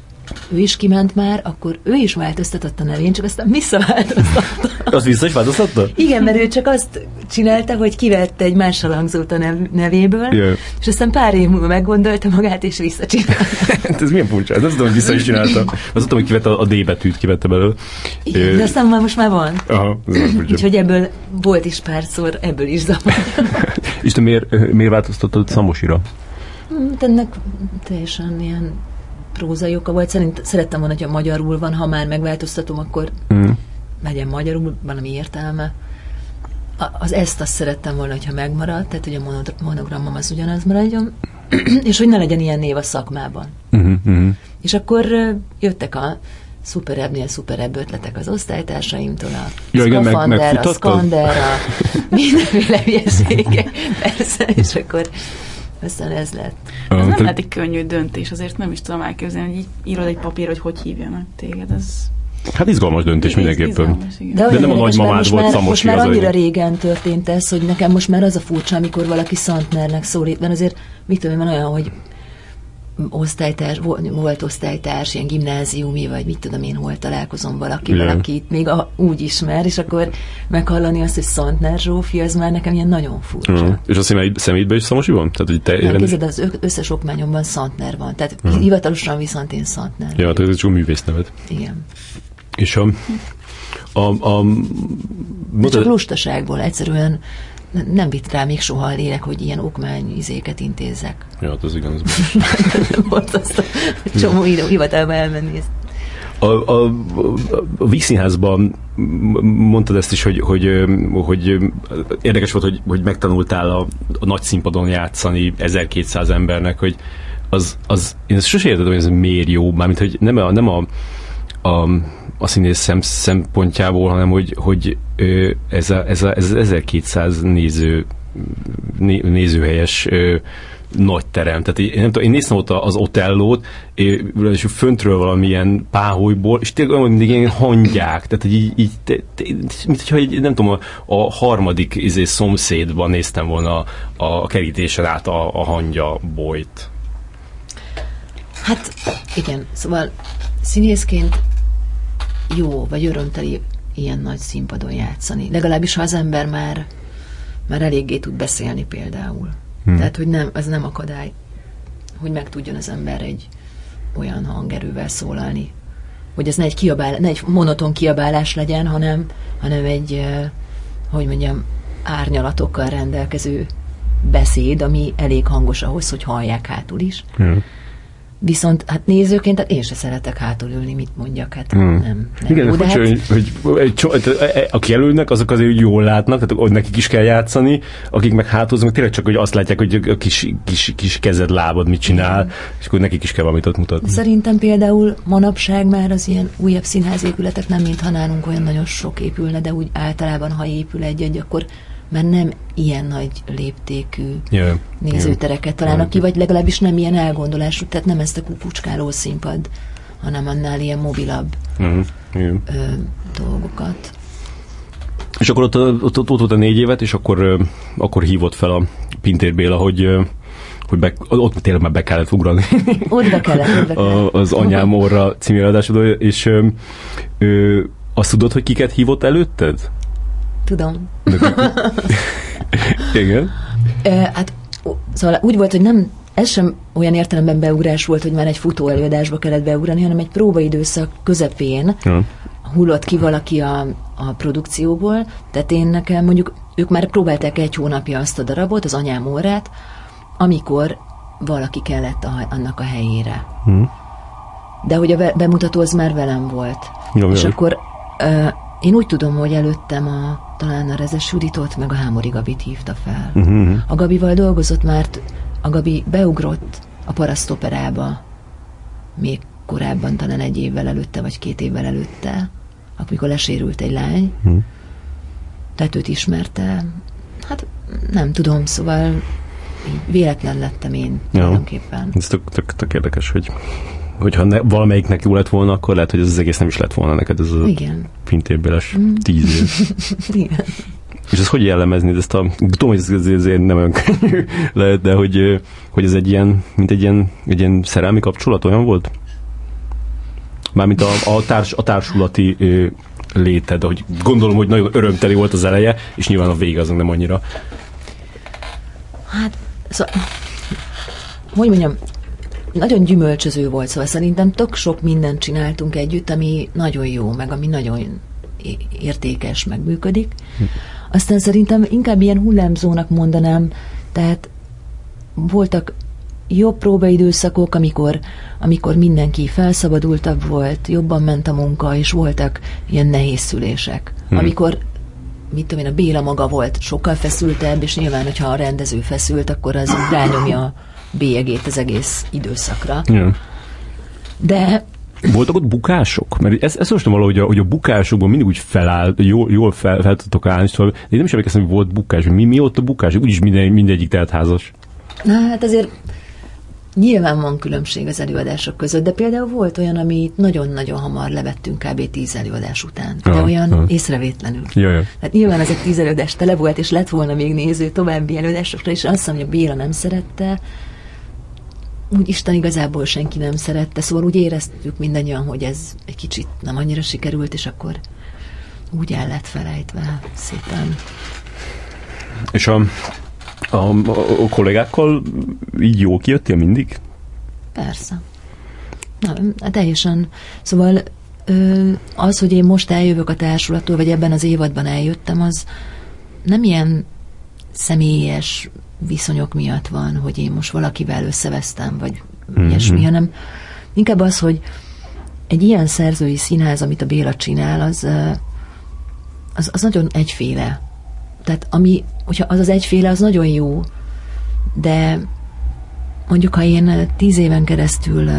ő is kiment már, akkor ő is változtatott a nevén, csak aztán visszaváltoztatta. [laughs] Az vissza is változtatta? Igen, mert ő csak azt csinálta, hogy kivette egy mással hangzót a nev- nevéből, Jaj. és aztán pár év múlva meggondolta magát, és visszacsinálta. [laughs] Hát ez milyen furcsa, ez azt tudom, hogy vissza is csináltam. [laughs] Azt tudtam, hogy kivette a D betűt, kivette belőle. Igen, de aztán már most már van. Aha. Úgyhogy ebből volt is párszor, ebből is zavar. És te miért, miért változtattad Szamosira? Hát ennek teljesen ilyen prózai oka volt. Szerint szerettem volna, hogyha magyarul van, ha már megváltoztatom, akkor Mm. legyen magyarul, valami értelme. A- Az ezt azt szerettem volna, hogyha megmarad, tehát hogy a mono- monogramom az ugyanaz maradjon, [clears throat] és hogy ne legyen ilyen név a szakmában. Uh-huh. És akkor jöttek a szuperebbnél szuperebb ötletek az osztálytársaimtól, a Ja, igen, meg- szkafander, a szkander, a [laughs] mindenféle hülyeségek, persze, és akkor aztán ez lett. Ez nem te- lehet egy könnyű döntés, azért nem is tudom elképzelni, hogy így írod egy papír, hogy hogy hívjanak téged. Ez Hát izgalmas döntés mindenképpen. izgalmas, igen. De, De olyan nem a nagymamád most volt már, Szamosi, Most már az annyira lényeg. régen történt ez, hogy nekem most már az a furcsa, amikor valaki Szantnernek szólít, mert azért mit tudom, én, van olyan, hogy osztálytárs, volt, osztálytárs, ilyen gimnáziumi, vagy mit tudom én, hol találkozom valakivel, Igen. akit még a, úgy ismer, és akkor meghallani azt, hogy Szantner Zsófi, az már nekem ilyen nagyon furcsa. Uh-huh. És a személy, személyedben is Szamosi van? Tehát, hogy te Nem, rendes... képzeld, az összes okmányomban Szantner van, tehát hivatalosan viszont én Szantner. Ja, tehát ez csak művész neved. Igen. És a... a, a mondtad- csak lustaságból egyszerűen nem vitt rá még soha a lélek, hogy ilyen okmány izéket intézzek. Ja, hát az igaz. [laughs] volt azt a csomó idő hivatalba elmenni. ezt. A, a, a, a Vígszínházban mondtad ezt is, hogy, hogy, hogy érdekes volt, hogy, hogy megtanultál a, a nagy színpadon játszani 1200 embernek, hogy az, az én ezt sose értettem, hogy ez miért jó, mármint, hogy nem a, nem a, a, a színész szem, szempontjából, hanem hogy, hogy ez, a, ez, a, ez az 1200 néző né- nézőhelyes nagy terem. Tehát én, nem tudom, én néztem ott az Otellót, és föntről valamilyen páholyból, és tényleg olyan mindig ilyen hangyák, tehát így, így te, te, mint hogyha egy, nem tudom, a, a harmadik izé, szomszédban néztem volna a, a kerítésen át a, a hangya bolyt. Hát igen, szóval színészként jó, vagy örömteli ilyen nagy színpadon játszani. Legalábbis, ha az ember már, már eléggé tud beszélni például. Hmm. Tehát, hogy nem, ez nem akadály, hogy meg tudjon az ember egy olyan hangerővel szólalni. Hogy ez ne egy, kiabál, ne egy monoton kiabálás legyen, hanem, hanem egy, eh, hogy mondjam, árnyalatokkal rendelkező beszéd, ami elég hangos ahhoz, hogy hallják hátul is. Hmm. Viszont hát nézőként hát én se szeretek hátul ülni, mit mondjak, hát hmm. nem, nem Igen, jó, de hát... hogy, hogy, hogy, hogy, e- e- aki jelölnek, azok azért hogy jól látnak, tehát hogy nekik is kell játszani, akik meg hátulznak, tényleg csak hogy azt látják, hogy a kis, kis, kis kezed, lábad mit csinál, Igen. és akkor nekik is kell valamit ott mutatni. Szerintem például manapság már az ilyen újabb színházépületek nem mintha nálunk olyan nagyon sok épülne, de úgy általában, ha épül egy-egy, akkor mert nem ilyen nagy léptékű yeah. nézőtereket találnak ki, vagy legalábbis nem ilyen elgondolású, tehát nem ezt a kukucskáló színpad, hanem annál ilyen mobilabb uh-huh. yeah. ö, dolgokat. És akkor ott, ott, ott, ott volt a négy évet, és akkor, akkor hívott fel a Pintér Béla, hogy hogy be, ott tényleg már be kellett ugrani. [laughs] Ott be kellett, ott be kellett. az Anyám orra című és ö, ö, azt tudod, hogy kiket hívott előtted? Tudom. [laughs] Igen. hát szóval úgy volt, hogy nem ez sem olyan értelemben beugrás volt, hogy már egy futó előadásba kellett beugrani, hanem egy próbaidőszak közepén ja. hullott ki valaki a, a produkcióból, tehát én nekem mondjuk, ők már próbálták egy hónapja azt a darabot, az anyám órát, amikor valaki kellett a, annak a helyére. Hmm. De hogy a bemutató az már velem volt. Jó, és jó. akkor én úgy tudom, hogy előttem a, talán a Rezes Juditot, meg a Hámori Gabit hívta fel. Uh-huh. A Gabival dolgozott, mert a Gabi beugrott a parasztoperába még korábban, talán egy évvel előtte, vagy két évvel előtte, amikor lesérült egy lány. Uh-huh. Tehát őt ismerte. Hát nem tudom, szóval véletlen lettem én ja. tulajdonképpen. Ez tök, tök, tök érdekes, hogy hogyha ne, valamelyiknek jó lett volna, akkor lehet, hogy ez az egész nem is lett volna neked, ez a Igen. pintébéles mm. tíz év. [laughs] Igen. És ez hogy jellemezni, ezt a, tudom, hogy ez azért nem olyan könnyű lehet, de hogy, hogy ez egy ilyen, mint egy ilyen, egy ilyen szerelmi kapcsolat olyan volt? Mármint a, a, társ, a társulati ö, léted, hogy gondolom, hogy nagyon örömteli volt az eleje, és nyilván a vége azon nem annyira. Hát, szóval, hogy mondjam, nagyon gyümölcsöző volt, szóval szerintem tök sok mindent csináltunk együtt, ami nagyon jó, meg ami nagyon értékes, meg működik. Aztán szerintem inkább ilyen hullámzónak mondanám, tehát voltak jobb próbaidőszakok, amikor, amikor mindenki felszabadultabb volt, jobban ment a munka, és voltak ilyen nehéz szülések. Hmm. Amikor mit tudom én, a Béla maga volt sokkal feszültebb, és nyilván, hogyha a rendező feszült, akkor az rányomja bélyegét az egész időszakra. Ja. De voltak ott bukások? Mert ezt, ezt most valahogy, hogy a, bukásokban mindig úgy feláll, jól, jól fel, fel tudtok állni, szóval én nem is emlékszem, hogy volt bukás. Mi, mi ott a bukás? Úgyis minden, mindegyik teltházas. Na, hát azért nyilván van különbség az előadások között, de például volt olyan, amit nagyon-nagyon hamar levettünk kb. tíz előadás után. De ja, olyan ja. észrevétlenül. Ja, ja. Hát nyilván az egy tíz előadás tele volt, és lett volna még néző további előadásokra, és azt mondja, hogy Béla nem szerette, úgy Isten igazából senki nem szerette, szóval úgy éreztük mindannyian, hogy ez egy kicsit nem annyira sikerült, és akkor úgy el lett felejtve szépen. És a, a, a, a kollégákkal így jó kijöttél mindig? Persze. Na, teljesen. Szóval az, hogy én most eljövök a társulattól, vagy ebben az évadban eljöttem, az nem ilyen személyes viszonyok miatt van, hogy én most valakivel összevesztem, vagy mm-hmm. ilyesmi, hanem inkább az, hogy egy ilyen szerzői színház, amit a Béla csinál, az, az, az nagyon egyféle. Tehát ami, hogyha az az egyféle, az nagyon jó, de mondjuk, ha én tíz éven keresztül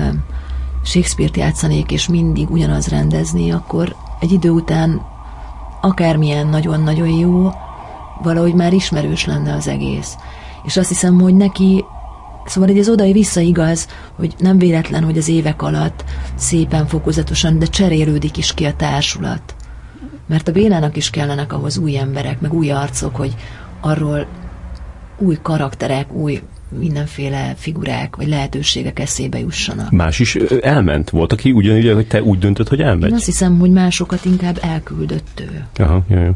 Shakespeare-t játszanék, és mindig ugyanaz rendezni, akkor egy idő után akármilyen nagyon-nagyon jó, valahogy már ismerős lenne az egész. És azt hiszem, hogy neki Szóval hogy ez oda vissza igaz, hogy nem véletlen, hogy az évek alatt szépen fokozatosan, de cserélődik is ki a társulat. Mert a Bélának is kellenek ahhoz új emberek, meg új arcok, hogy arról új karakterek, új mindenféle figurák vagy lehetőségek eszébe jussanak. Más is elment? Volt, aki ugyanígy, hogy te úgy döntött, hogy elmegy? Én azt hiszem, hogy másokat inkább elküldött ő. Aha, jaj, jaj.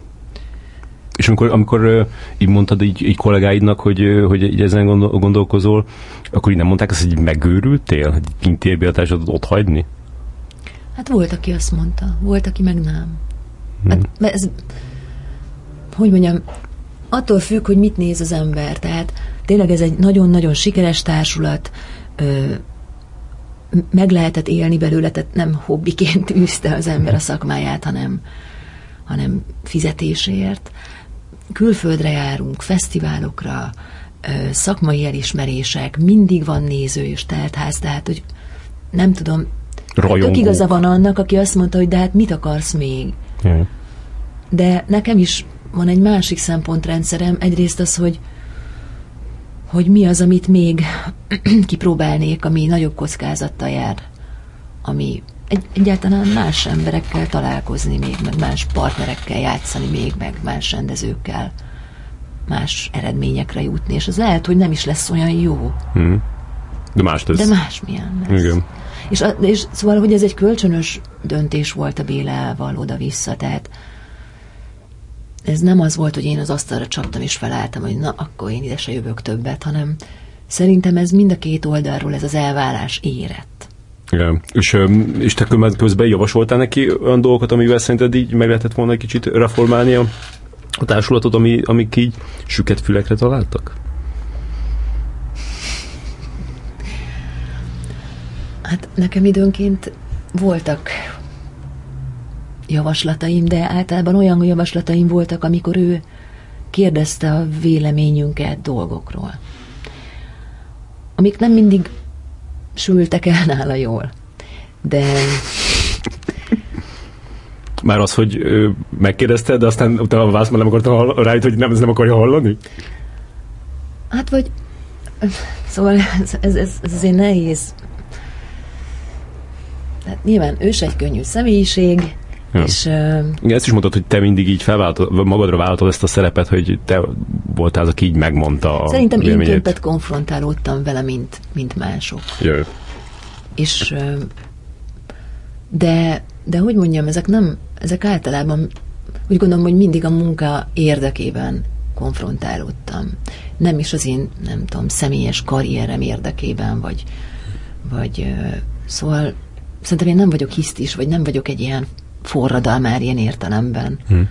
És amikor, amikor így mondtad így, így kollégáidnak, hogy, hogy így ezen gondol, gondolkozol, akkor így nem mondták azt, hogy megőrültél? Hogy kintérbiatásodat ott hagyni? Hát volt, aki azt mondta, volt, aki meg nem. Hát, hmm. ez, hogy mondjam, attól függ, hogy mit néz az ember. Tehát tényleg ez egy nagyon-nagyon sikeres társulat, ö, meg lehetett élni belőle, tehát nem hobbiként [laughs] űzte az ember a szakmáját, hanem, hanem fizetésért. Külföldre járunk, fesztiválokra, szakmai elismerések, mindig van néző és teltház, tehát, hogy nem tudom, tök igaza van annak, aki azt mondta, hogy de hát mit akarsz még? Jaj. De nekem is van egy másik szempontrendszerem, egyrészt az, hogy hogy mi az, amit még [clears throat] kipróbálnék, ami nagyobb kockázattal jár, ami egy, egyáltalán más emberekkel találkozni még, meg más partnerekkel játszani még, meg más rendezőkkel, más eredményekre jutni, és az lehet, hogy nem is lesz olyan jó. Hmm. De más lesz. De más milyen lesz. Igen. És, és szóval, hogy ez egy kölcsönös döntés volt a Bélával oda-vissza, tehát ez nem az volt, hogy én az asztalra csaptam és felálltam, hogy na, akkor én ide se jövök többet, hanem szerintem ez mind a két oldalról ez az elvárás érett. Igen. És, és te közben javasoltál neki olyan dolgokat, amivel szerinted így meg lehetett volna egy kicsit reformálni a, a társulatot, ami, amik így süket fülekre találtak? Hát nekem időnként voltak javaslataim, de általában olyan javaslataim voltak, amikor ő kérdezte a véleményünket dolgokról, amik nem mindig sültek el nála jól. De... Már az, hogy megkérdezte, de aztán utána a már nem akarta rájött, hogy nem, ez nem akarja hallani? Hát vagy... Szóval ez, ez, ez, ez azért nehéz. Hát nyilván ő egy könnyű személyiség, Ja. És, uh, Igen, ezt is mondtad, hogy te mindig így felváltod, magadra vállaltad ezt a szerepet, hogy te voltál az, aki így megmondta a Szerintem én többet konfrontálódtam vele, mint, mint mások. Jö. És uh, de, de hogy mondjam, ezek nem, ezek általában úgy gondolom, hogy mindig a munka érdekében konfrontálódtam. Nem is az én, nem tudom, személyes karrierem érdekében, vagy, vagy uh, szóval szerintem én nem vagyok hisztis, vagy nem vagyok egy ilyen forradalmár ilyen értelemben. Hmm.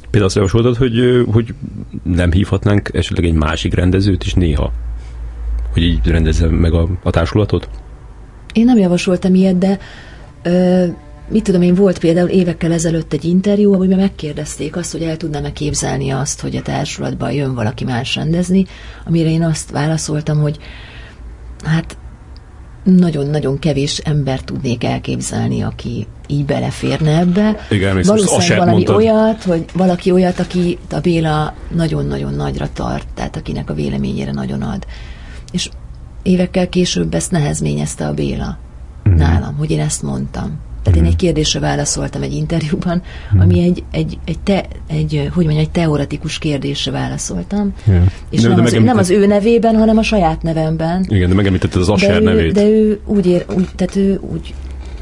Például azt javasoltad, hogy, hogy nem hívhatnánk esetleg egy másik rendezőt is néha? Hogy így rendezze meg a, a társulatot? Én nem javasoltam ilyet, de ö, mit tudom én, volt például évekkel ezelőtt egy interjú, amiben megkérdezték azt, hogy el tudnám-e képzelni azt, hogy a társulatban jön valaki más rendezni, amire én azt válaszoltam, hogy hát nagyon-nagyon kevés ember tudnék elképzelni, aki így beleférne ebbe. Igen, Valószínűleg valami mondtad. olyat, hogy valaki olyat, aki a Béla nagyon-nagyon nagyra tart, tehát akinek a véleményére nagyon ad. És évekkel később ezt nehezményezte a Béla mm. nálam, hogy én ezt mondtam. Tehát én mhm. egy kérdésre válaszoltam egy interjúban, mhm. ami egy, egy, egy, te, egy hogy mondjam, egy teoretikus kérdésre válaszoltam. Yeah. És de, nem, de az, nem az ő nevében, hanem a saját nevemben. Igen, de megemlítetted az Asher de ő, nevét. De ő úgy, ér, úgy, tehát ő úgy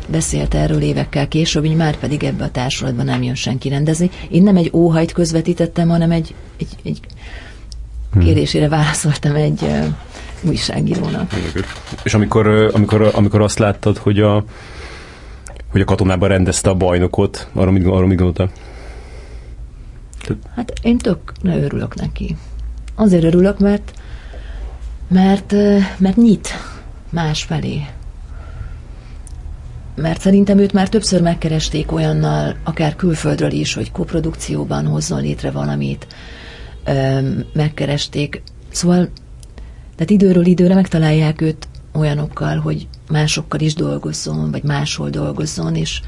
beszélt erről évekkel később, hogy már pedig ebbe a társulatban nem jön senki rendezni. Én nem egy óhajt közvetítettem, hanem egy, egy, egy hmm. kérdésére válaszoltam egy uh, újságírónak. És amikor, amikor, amikor azt láttad, hogy a hogy a katonában rendezte a bajnokot, arra mit, arra mit gondoltál? Hát én tök ne örülök neki. Azért örülök, mert mert, mert nyit más felé. Mert szerintem őt már többször megkeresték olyannal, akár külföldről is, hogy koprodukcióban hozzon létre valamit. Megkeresték. Szóval, tehát időről időre megtalálják őt olyanokkal, hogy másokkal is dolgozzon, vagy máshol dolgozzon, és,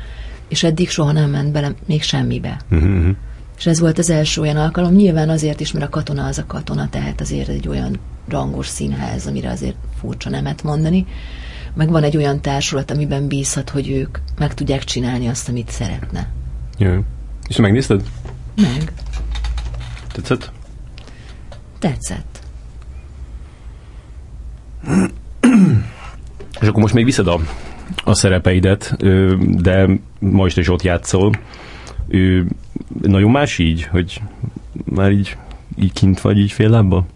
és eddig soha nem ment bele még semmibe. Uh-huh. És ez volt az első olyan alkalom, nyilván azért is, mert a katona az a katona, tehát azért egy olyan rangos színház, amire azért furcsa nemet mondani. Meg van egy olyan társulat, amiben bízhat, hogy ők meg tudják csinálni azt, amit szeretne. Jó. És megnézted? Meg. Tetszett? Tetszett. És akkor most még viszed a, a szerepeidet, de most is ott játszol. Nagyon más így, hogy már így, így kint vagy, így fél lábbal?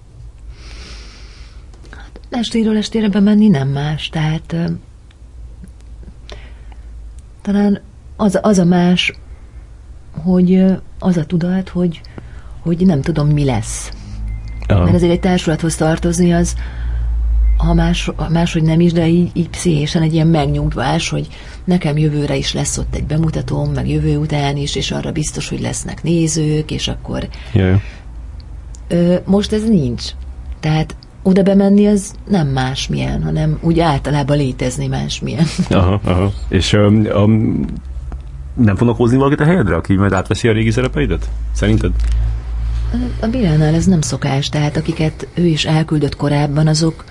Estéről estére bemenni nem más, tehát talán az, az a más, hogy az a tudat, hogy, hogy nem tudom, mi lesz. Aha. Mert azért egy társulathoz tartozni az, ha más, ha máshogy nem is, de így, így pszichésen egy ilyen megnyugvás, hogy nekem jövőre is lesz ott egy bemutatóm, meg jövő után is, és arra biztos, hogy lesznek nézők, és akkor Jaj. ö, most ez nincs. Tehát oda bemenni az nem másmilyen, hanem úgy általában létezni másmilyen. [laughs] Aha, aha. És um, um, nem fognak hozni valakit a helyedre, aki majd átveszi a régi szerepeidet? Szerinted? A Bilánál ez nem szokás, tehát akiket ő is elküldött korábban, azok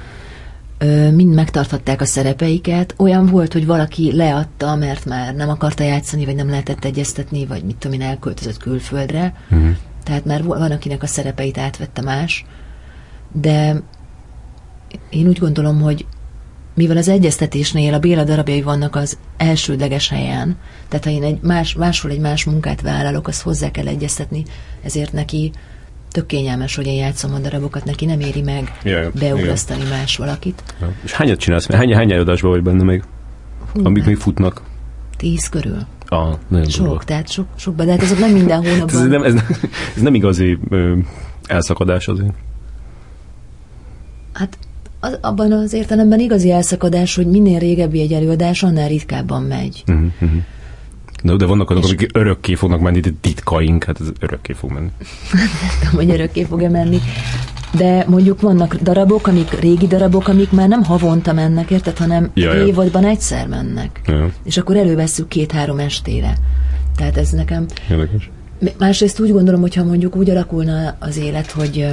mind megtarthatták a szerepeiket. Olyan volt, hogy valaki leadta, mert már nem akarta játszani, vagy nem lehetett egyeztetni, vagy mit tudom én, elköltözött külföldre. Uh-huh. Tehát már van, akinek a szerepeit átvette más. De én úgy gondolom, hogy mivel az egyeztetésnél a Béla darabjai vannak az elsődleges helyen, tehát ha én egy más, másról egy más munkát vállalok, azt hozzá kell egyeztetni, ezért neki tök kényelmes, hogy én játszom a darabokat, neki nem éri meg Jaj, beugrasztani más valakit. Ja. És hányat csinálsz? Hány, hány előadásban vagy benne még? Hú, Amik hát még futnak? Tíz körül. Ah, nagyon Sok, durva. tehát sok, sokba, de hát azok nem minden [laughs] Ez hónapban. nem, ez, nem- ez nem igazi ö, elszakadás azért. Hát az, abban az értelemben igazi elszakadás, hogy minél régebbi egy előadás, annál ritkábban megy. Uh-huh, uh-huh. De, de vannak azok, akik örökké fognak menni, de titkaink, hát ez örökké fog menni. tudom, hogy örökké fog-e menni. De mondjuk vannak darabok, amik régi darabok, amik már nem havonta mennek, érted, hanem Ja, ja. évadban egyszer mennek. Ja, És akkor elővesszük két-három estére. Tehát ez nekem... érdekes. Másrészt úgy gondolom, hogyha mondjuk úgy alakulna az élet, hogy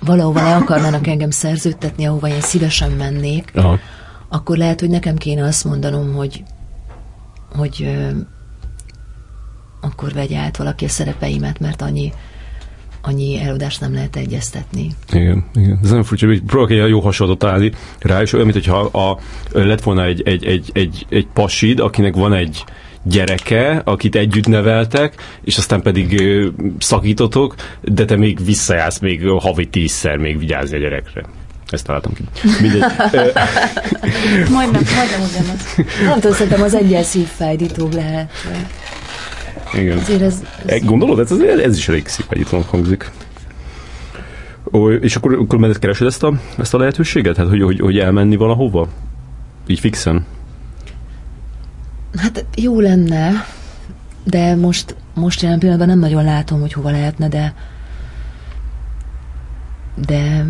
valahova le akarnának engem szerződtetni, ahova én szívesen mennék, Aha. akkor lehet, hogy nekem kéne azt mondanom, hogy, hogy ö, akkor vegye át valaki a szerepeimet, mert annyi, annyi előadást nem lehet egyeztetni. Igen, igen. Ez nagyon furcsa, hogy próbálok egy jó hasonlatot találni rá, és olyan, mint hogyha a, lett volna egy, egy, egy, egy, egy pasid, akinek van egy gyereke, akit együtt neveltek, és aztán pedig szakítotok, de te még visszajársz még havi tízszer még vigyázni a gyerekre. Ezt találtam ki. Mindegy. [laughs] Majdnem, majdnem ugyanaz. Nem tudom, szerintem az egyel szívfájdítóbb lehet. Igen. Azért ez, E, ez Gondolod, ez, ez, ez is elég szívegyítónak hangzik. Ó, és akkor, akkor mert keresed ezt a, ezt a lehetőséget? Hát, hogy, hogy, hogy elmenni valahova? Így fixen? Hát jó lenne, de most, most jelen pillanatban nem nagyon látom, hogy hova lehetne, de de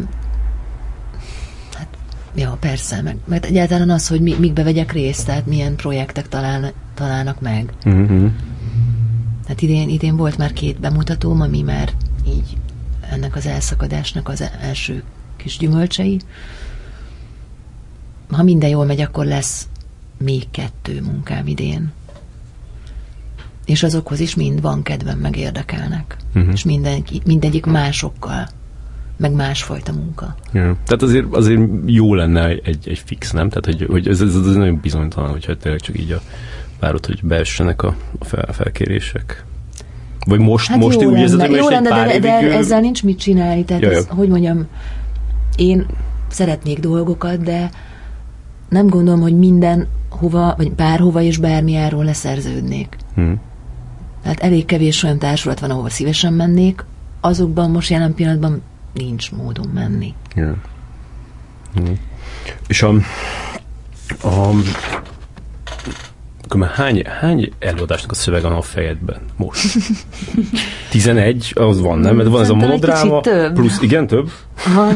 ja, persze, meg, mert egyáltalán az, hogy mi, mikbe vegyek részt, tehát milyen projektek talál, találnak meg. Uh-huh. Hát idén, idén volt már két bemutatóm, ami már így ennek az elszakadásnak az első kis gyümölcsei. Ha minden jól megy, akkor lesz még kettő munkám idén. És azokhoz is mind van kedvem, meg érdekelnek. Mhm. És minden, mindegyik másokkal, meg másfajta munka. Ja. Tehát azért, azért jó lenne egy, egy fix, nem? Tehát, hogy, hogy ez, ez, ez nagyon bizonytalan, hogyha tényleg csak így a várod, hogy beessenek a, a fel, felkérések. Vagy most, Hát most jó úgy érzed, hogy jó lenne de, de évig, ö, ezzel nincs mit csinálni. Tehát ez, hogy mondjam, én szeretnék dolgokat, de nem gondolom, hogy minden hova, vagy bárhova és bármi áról leszerződnék. Hm. Tehát elég kevés olyan társulat van, ahol szívesen mennék, azokban most jelen pillanatban nincs módon menni. Ja. Hm. És a, a akkor már hány, hány előadásnak a szöveg van a fejedben most? [laughs] 11, az van, nem? Mert van ez a Szerintem monodráma, több. plusz, igen, több? Aha.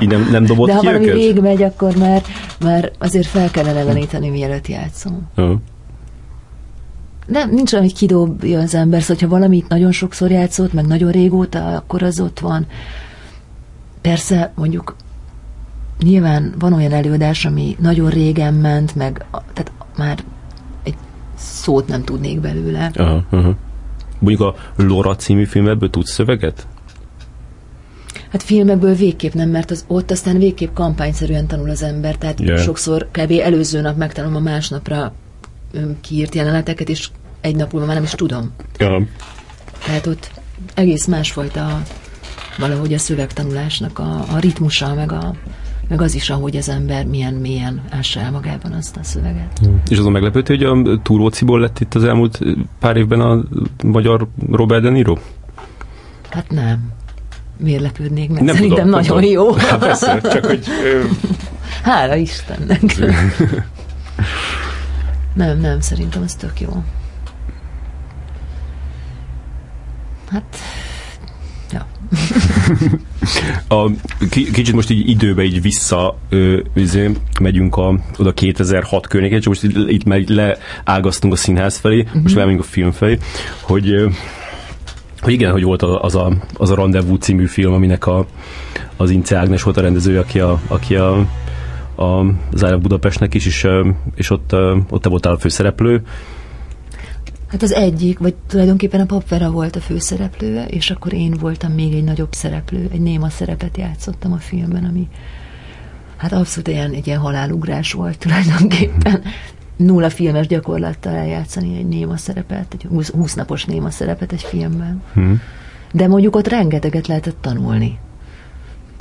Így nem, nem dobott De ha ki valami őket? végigmegy, akkor már, már azért fel kellene veníteni, mielőtt játszom. Ja. Nem, nincs olyan, hogy kidobja az ember, szóval, ha valamit nagyon sokszor játszott, meg nagyon régóta, akkor az ott van. Persze, mondjuk nyilván van olyan előadás, ami nagyon régen ment, meg tehát már egy szót nem tudnék belőle. Aha, aha. Mondjuk a Lora című filmekből tudsz szöveget? Hát filmekből végképp nem, mert az ott aztán végképp kampányszerűen tanul az ember, tehát Yeah. sokszor kb. előző nap megtanulom a másnapra kiírt jeleneteket, és egy nap múlva már nem is tudom. Ja. Tehát ott egész másfajta valahogy a szövegtanulásnak a, a ritmusa, meg, a, meg az is, ahogy az ember milyen mélyen ássa el magában azt a szöveget. És azon meglepődtél, hogy a Túróciból lett itt az elmúlt pár évben a magyar Robert De Niro? Hát nem. Miért lepődnék meg? Nem Szerintem tudom, nagyon tudom. jó. Hát persze, csak hogy... ö, Hála Istennek. [laughs] [laughs] nem, nem, szerintem ez tök jó. Hát, ja. A, ki- kicsit most így időbe így vissza ö, izé, megyünk a, oda 2006 környékén, csak most itt, itt meg leágaztunk a színház felé, Mhm. most lemegyünk a film felé, hogy, ö, hogy igen, hogy volt az, a, az a Rendezvous című film, aminek a, az Ince Ágnes volt a rendező, aki a, aki a, a Zára Budapestnek is, és, és ott, ott te voltál a főszereplő. Hát az egyik, vagy tulajdonképpen a Papvera volt a főszereplője, és akkor én voltam még egy nagyobb szereplő, egy néma szerepet játszottam a filmben, ami hát abszolút ilyen, egy ilyen halálugrás volt tulajdonképpen. Nulla filmes gyakorlattal eljátszani egy néma szerepet, egy 20, 20 napos néma szerepet egy filmben. Hm. De mondjuk ott rengeteget lehetett tanulni.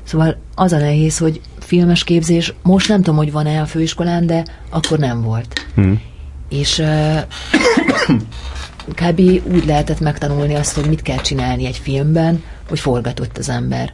Szóval az a nehéz, hogy filmes képzés, most nem tudom, hogy van-e a főiskolán, de akkor nem volt. Hm. És uh, kb. úgy lehetett megtanulni azt, hogy mit kell csinálni egy filmben, hogy forgatott az ember.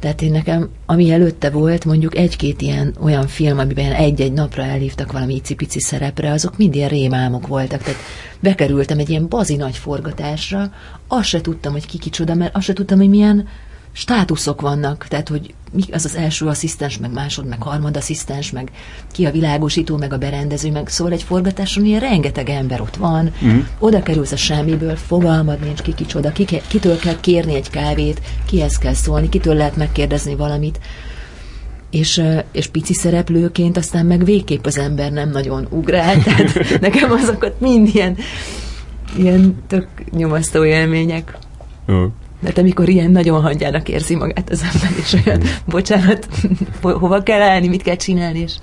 Tehát én nekem, ami előtte volt, mondjuk egy-két ilyen olyan film, amiben egy-egy napra elhívtak valami icipici szerepre, azok mind ilyen rémálmok voltak. Tehát bekerültem egy ilyen bazi nagy forgatásra, azt se tudtam, hogy ki kicsoda, mert azt se tudtam, hogy milyen státuszok vannak, tehát hogy mi az az első asszisztens, meg másod, meg harmad asszisztens, meg ki a világosító, meg a berendező, meg szóval egy forgatáson ilyen rengeteg ember ott van, mm. oda kerülsz a semmiből, fogalmad nincs ki kicsoda, ki, kitől kell kérni egy kávét, kihez kell szólni, kitől lehet megkérdezni valamit, és, és pici szereplőként aztán meg végképp az ember nem nagyon ugrál, [laughs] tehát nekem azokat mind ilyen, ilyen tök nyomasztó élmények. Ö. Mert amikor ilyen nagyon hangyának érzi magát az ember, és olyan, bocsánat, ho- hova kell állni, mit kell csinálni, és,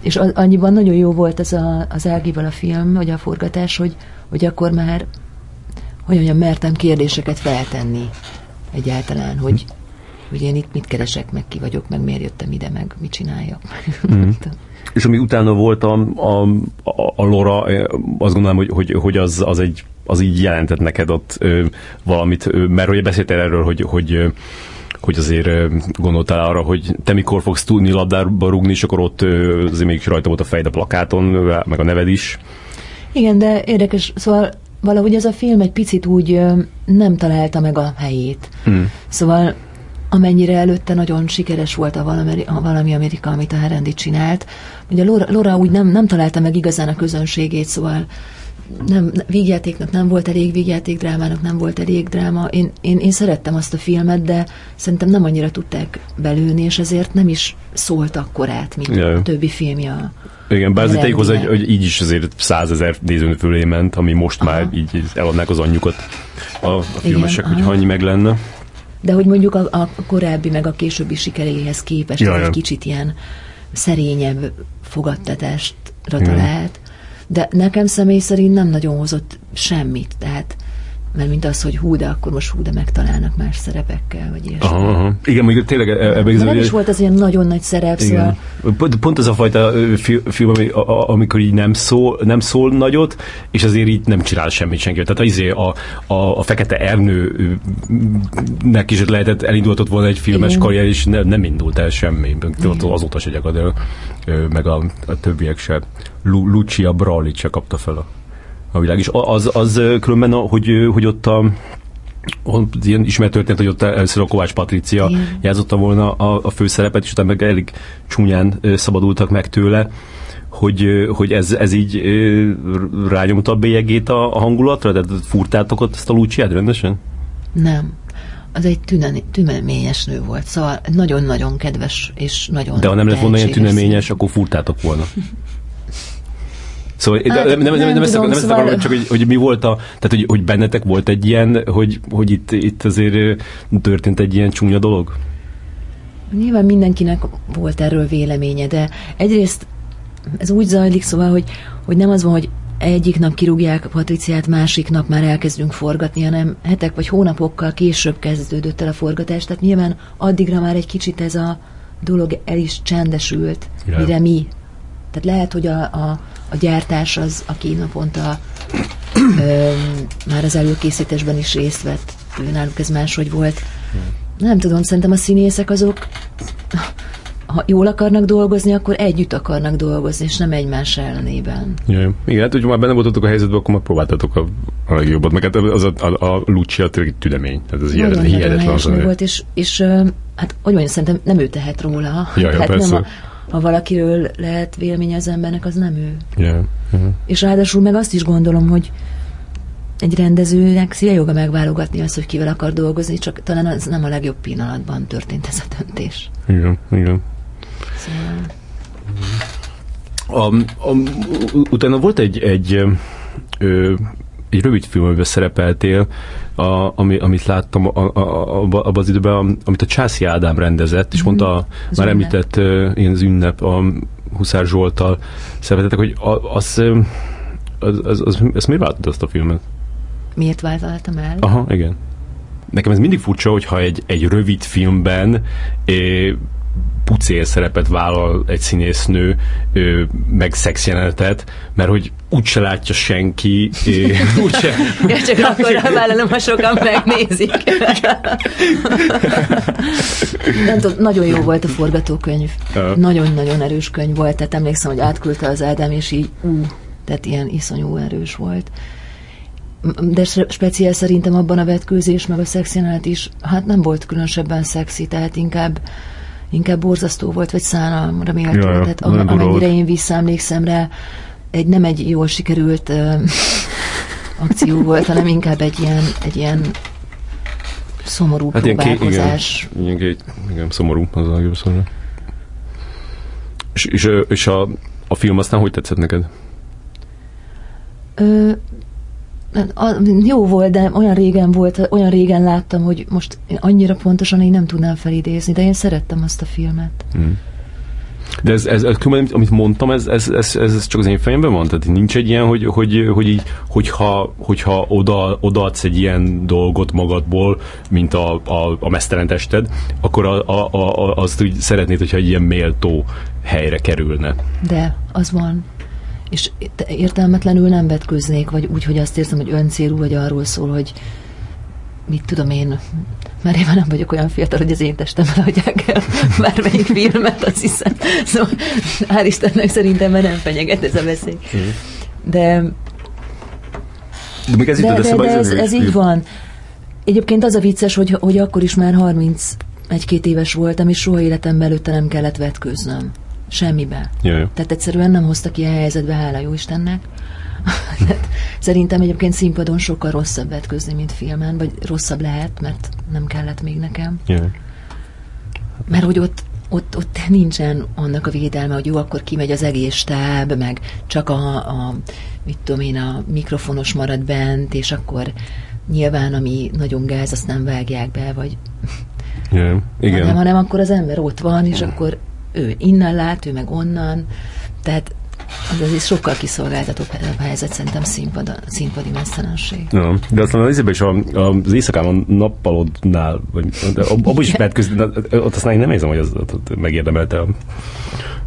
és annyiban nagyon jó volt az a, az Ágival a film, vagy a forgatás, hogy, hogy akkor már, hogy olyan mertem kérdéseket feltenni egyáltalán, hogy, hogy én itt mit keresek, meg ki vagyok, meg miért jöttem ide, meg mit csináljak. [laughs] Mm. És ami utána volt a, a, a, a Lora, eh, azt gondolom, hogy, hogy, hogy az, az, egy, az így jelentett neked ott ö, valamit, ö, mert hogy beszéltél erről, hogy, hogy ö, hogy azért gondoltál arra, hogy te mikor fogsz tudni labdába rúgni, és akkor ott azért mégis rajta volt a fejed a plakáton, meg a neved is. Igen, de érdekes, szóval valahogy ez a film egy picit úgy nem találta meg a helyét. Hmm. Szóval amennyire előtte nagyon sikeres volt a valami, a valami Amerika, amit a Herendi csinált, ugye Laura, Laura úgy nem, nem találta meg igazán a közönségét, szóval nem, vígjátéknak nem volt elég, vígjáték drámának nem volt elég dráma. Én, én, én szerettem azt a filmet, de szerintem nem annyira tudták belőni, és ezért nem is szólt akkor át, mint Jaj. a többi filmje. Igen, bár azért tegyük hozzá, hogy, hogy így is azért százezer néző fölé ment, ami most Aha. már így eladnák az anyjukat a, a filmesek, aha. hogyha annyi meg lenne. De hogy mondjuk a, a korábbi meg a későbbi sikeréhez képest Ja, ja, ja. egy kicsit ilyen szerényebb fogadtatásra Igen. talált. De nekem személy szerint nem nagyon hozott semmit, tehát mert mint az, hogy hú, de akkor most hú, de megtalálnak más szerepekkel, vagy ilyesmi. Aha, aha. Igen, mondjuk tényleg e- ebben nem igazából- is volt az ilyen nagyon nagy szerep, Igen. szóval Pont, pont ez a fajta film, ami, a, amikor így nem szól, nem szól nagyot, és azért így nem csinál semmit senki. Tehát izé a, a, a Fekete Ernőnek is lehetett, elindultott volna egy filmes Igen. karrier, és ne, nem indult el semmi. Ott azóta se gyakorlatilag, ö, meg a, a többiek se. Lu, Lucia Bralit se kapta fel a, a világ. És az, az különben, hogy, hogy ott a ilyen ismert történt, hogy ott először a Kovács Patricia Igen. játszotta volna a, a főszerepet, és utána meg elég csúnyán szabadultak meg tőle, hogy, hogy ez, ez így rányomta a bélyegét a, a hangulatra? Tehát furtátok ott ezt a Luciát rendesen? Nem. Az egy tüneményes nő volt, szóval nagyon-nagyon kedves és nagyon De ha nem lett volna ilyen tüneményes, akkor furtátok volna. [laughs] Szóval hát, nem, nem, nem, nem, ezt akarom, szóval... akarom, csak hogy, hogy mi volt a, tehát hogy, hogy bennetek volt egy ilyen, hogy, hogy itt, itt azért történt egy ilyen csúnya dolog? Nyilván mindenkinek volt erről véleménye, de egyrészt ez úgy zajlik, szóval, hogy, hogy nem az van, hogy egyik nap kirúgják Patriciát, másik nap már elkezdünk forgatni, hanem hetek vagy hónapokkal később kezdődött el a forgatás, tehát nyilván addigra már egy kicsit ez a dolog el is csendesült, yeah. mire mi. Tehát lehet, hogy a, a, a gyártás az, aki naponta ö, már az előkészítésben is részt vett, náluk ez máshogy volt. Nem tudom, szerintem a színészek azok ha jól akarnak dolgozni, akkor együtt akarnak dolgozni, és nem egymás ellenében. Ja, igen, hát hogyha már benne voltatok a helyzetben, akkor már próbáltatok a, a legjobbat, meg hát az a, a, a Lucia tényleg tüdemény. Ez az nagyon, hihetetlen. Nagyon volt, és, és hát hogy mondjam, szerintem nem ő tehet róla. Ja, ja, persze. Nem a, ha valakiről lehet vélemény az embernek, az nem ő. Yeah, yeah. És ráadásul meg azt is gondolom, hogy egy rendezőnek szíve joga megválogatni azt, hogy kivel akar dolgozni, csak talán az nem a legjobb pillanatban történt ez a döntés. Igen, igen. Szóval... A, a, utána volt egy, egy, ö, egy rövid film, amiben szerepeltél, a, ami, amit láttam abban az időben, amit a Császi Ádám rendezett, és mm-hmm. mondta, az már ünnep. említett ilyen az ünnep a Huszár Zsoltal szervetettek, hogy az, az, az, az, az miért váltott azt a filmet? Miért váltottam el? Aha, igen. Nekem ez mindig furcsa, hogyha egy, egy rövid filmben é, pucér szerepet vállal egy színésznő, ő, meg szexjelenetet, mert hogy úgyse látja senki, [laughs] úgyse... ja, csak akkor vállalom, ha sokan megnézik. Nem tudom, nagyon jó volt a forgatókönyv. Nagyon-nagyon erős könyv volt, tehát emlékszem, hogy átküldte az Ádám, és így ú, tehát ilyen iszonyú erős volt de speciál szerintem abban a vetkőzés, meg a szexjelenet is, hát nem volt különösebben szexi, tehát inkább inkább borzasztó volt, vagy szánalomra méltó. Ja, Tehát am- amennyire én visszaemlékszem rá, egy, nem egy jól sikerült uh, [laughs] akció volt, hanem inkább egy ilyen, egy ilyen szomorú hát próbálkozás. Ilyen, igen, igen, szomorú az a jobb szóra. És, és, és a, a film aztán hogy tetszett neked? Ö, jó volt, de olyan régen volt, olyan régen láttam, hogy most én annyira pontosan én nem tudnám felidézni, de én szerettem azt a filmet. Hmm. De ez, ez, ez, amit mondtam, ez, ez, ez, ez csak az én fejemben van? Tehát nincs egy ilyen, hogy, hogy, hogy így, hogyha, hogyha oda, odaadsz egy ilyen dolgot magadból, mint a, a, a mesztelen tested, akkor a, a, a, azt úgy szeretnéd, hogyha egy ilyen méltó helyre kerülne. De, az van és értelmetlenül nem vetköznék, vagy úgy, hogy azt érzem, hogy öncélú, vagy arról szól, hogy mit tudom én, mert én már nem vagyok olyan fiatal, hogy az én testemben adják el bármelyik filmet, azt hiszem. Szóval hál' Istennek szerintem már nem fenyeget ez a veszély. De de, még ez, de, de, de ez, ez így van. Egyébként az a vicces, hogy, hogy akkor is már 30 egy-két éves voltam, és soha életemben előtte nem kellett vetköznöm. Semmibe. Jaj. Tehát egyszerűen nem hozta ki a helyzetbe, hála jó Istennek. [laughs] Szerintem egyébként színpadon sokkal rosszabb vetközni, mint filmen, vagy rosszabb lehet, mert nem kellett még nekem. Jaj. Mert hogy ott, ott, ott nincsen annak a védelme, hogy jó, akkor kimegy az egész stáb, meg csak a, a mit tudom én, a mikrofonos marad bent, és akkor nyilván, ami nagyon gáz, azt nem vágják be, vagy... Yeah, [laughs] igen. Hanem, hanem akkor az ember ott van, és akkor ő innen lát, ő meg onnan, tehát az azért sokkal kiszolgáltatóbb helyzet szerintem színpad, színpadi mesztelenség. Ja, de aztán az is a, az éjszakában nappalodnál, vagy abban is lehet közben, ott aztán én nem érzem, hogy az megérdemelte a,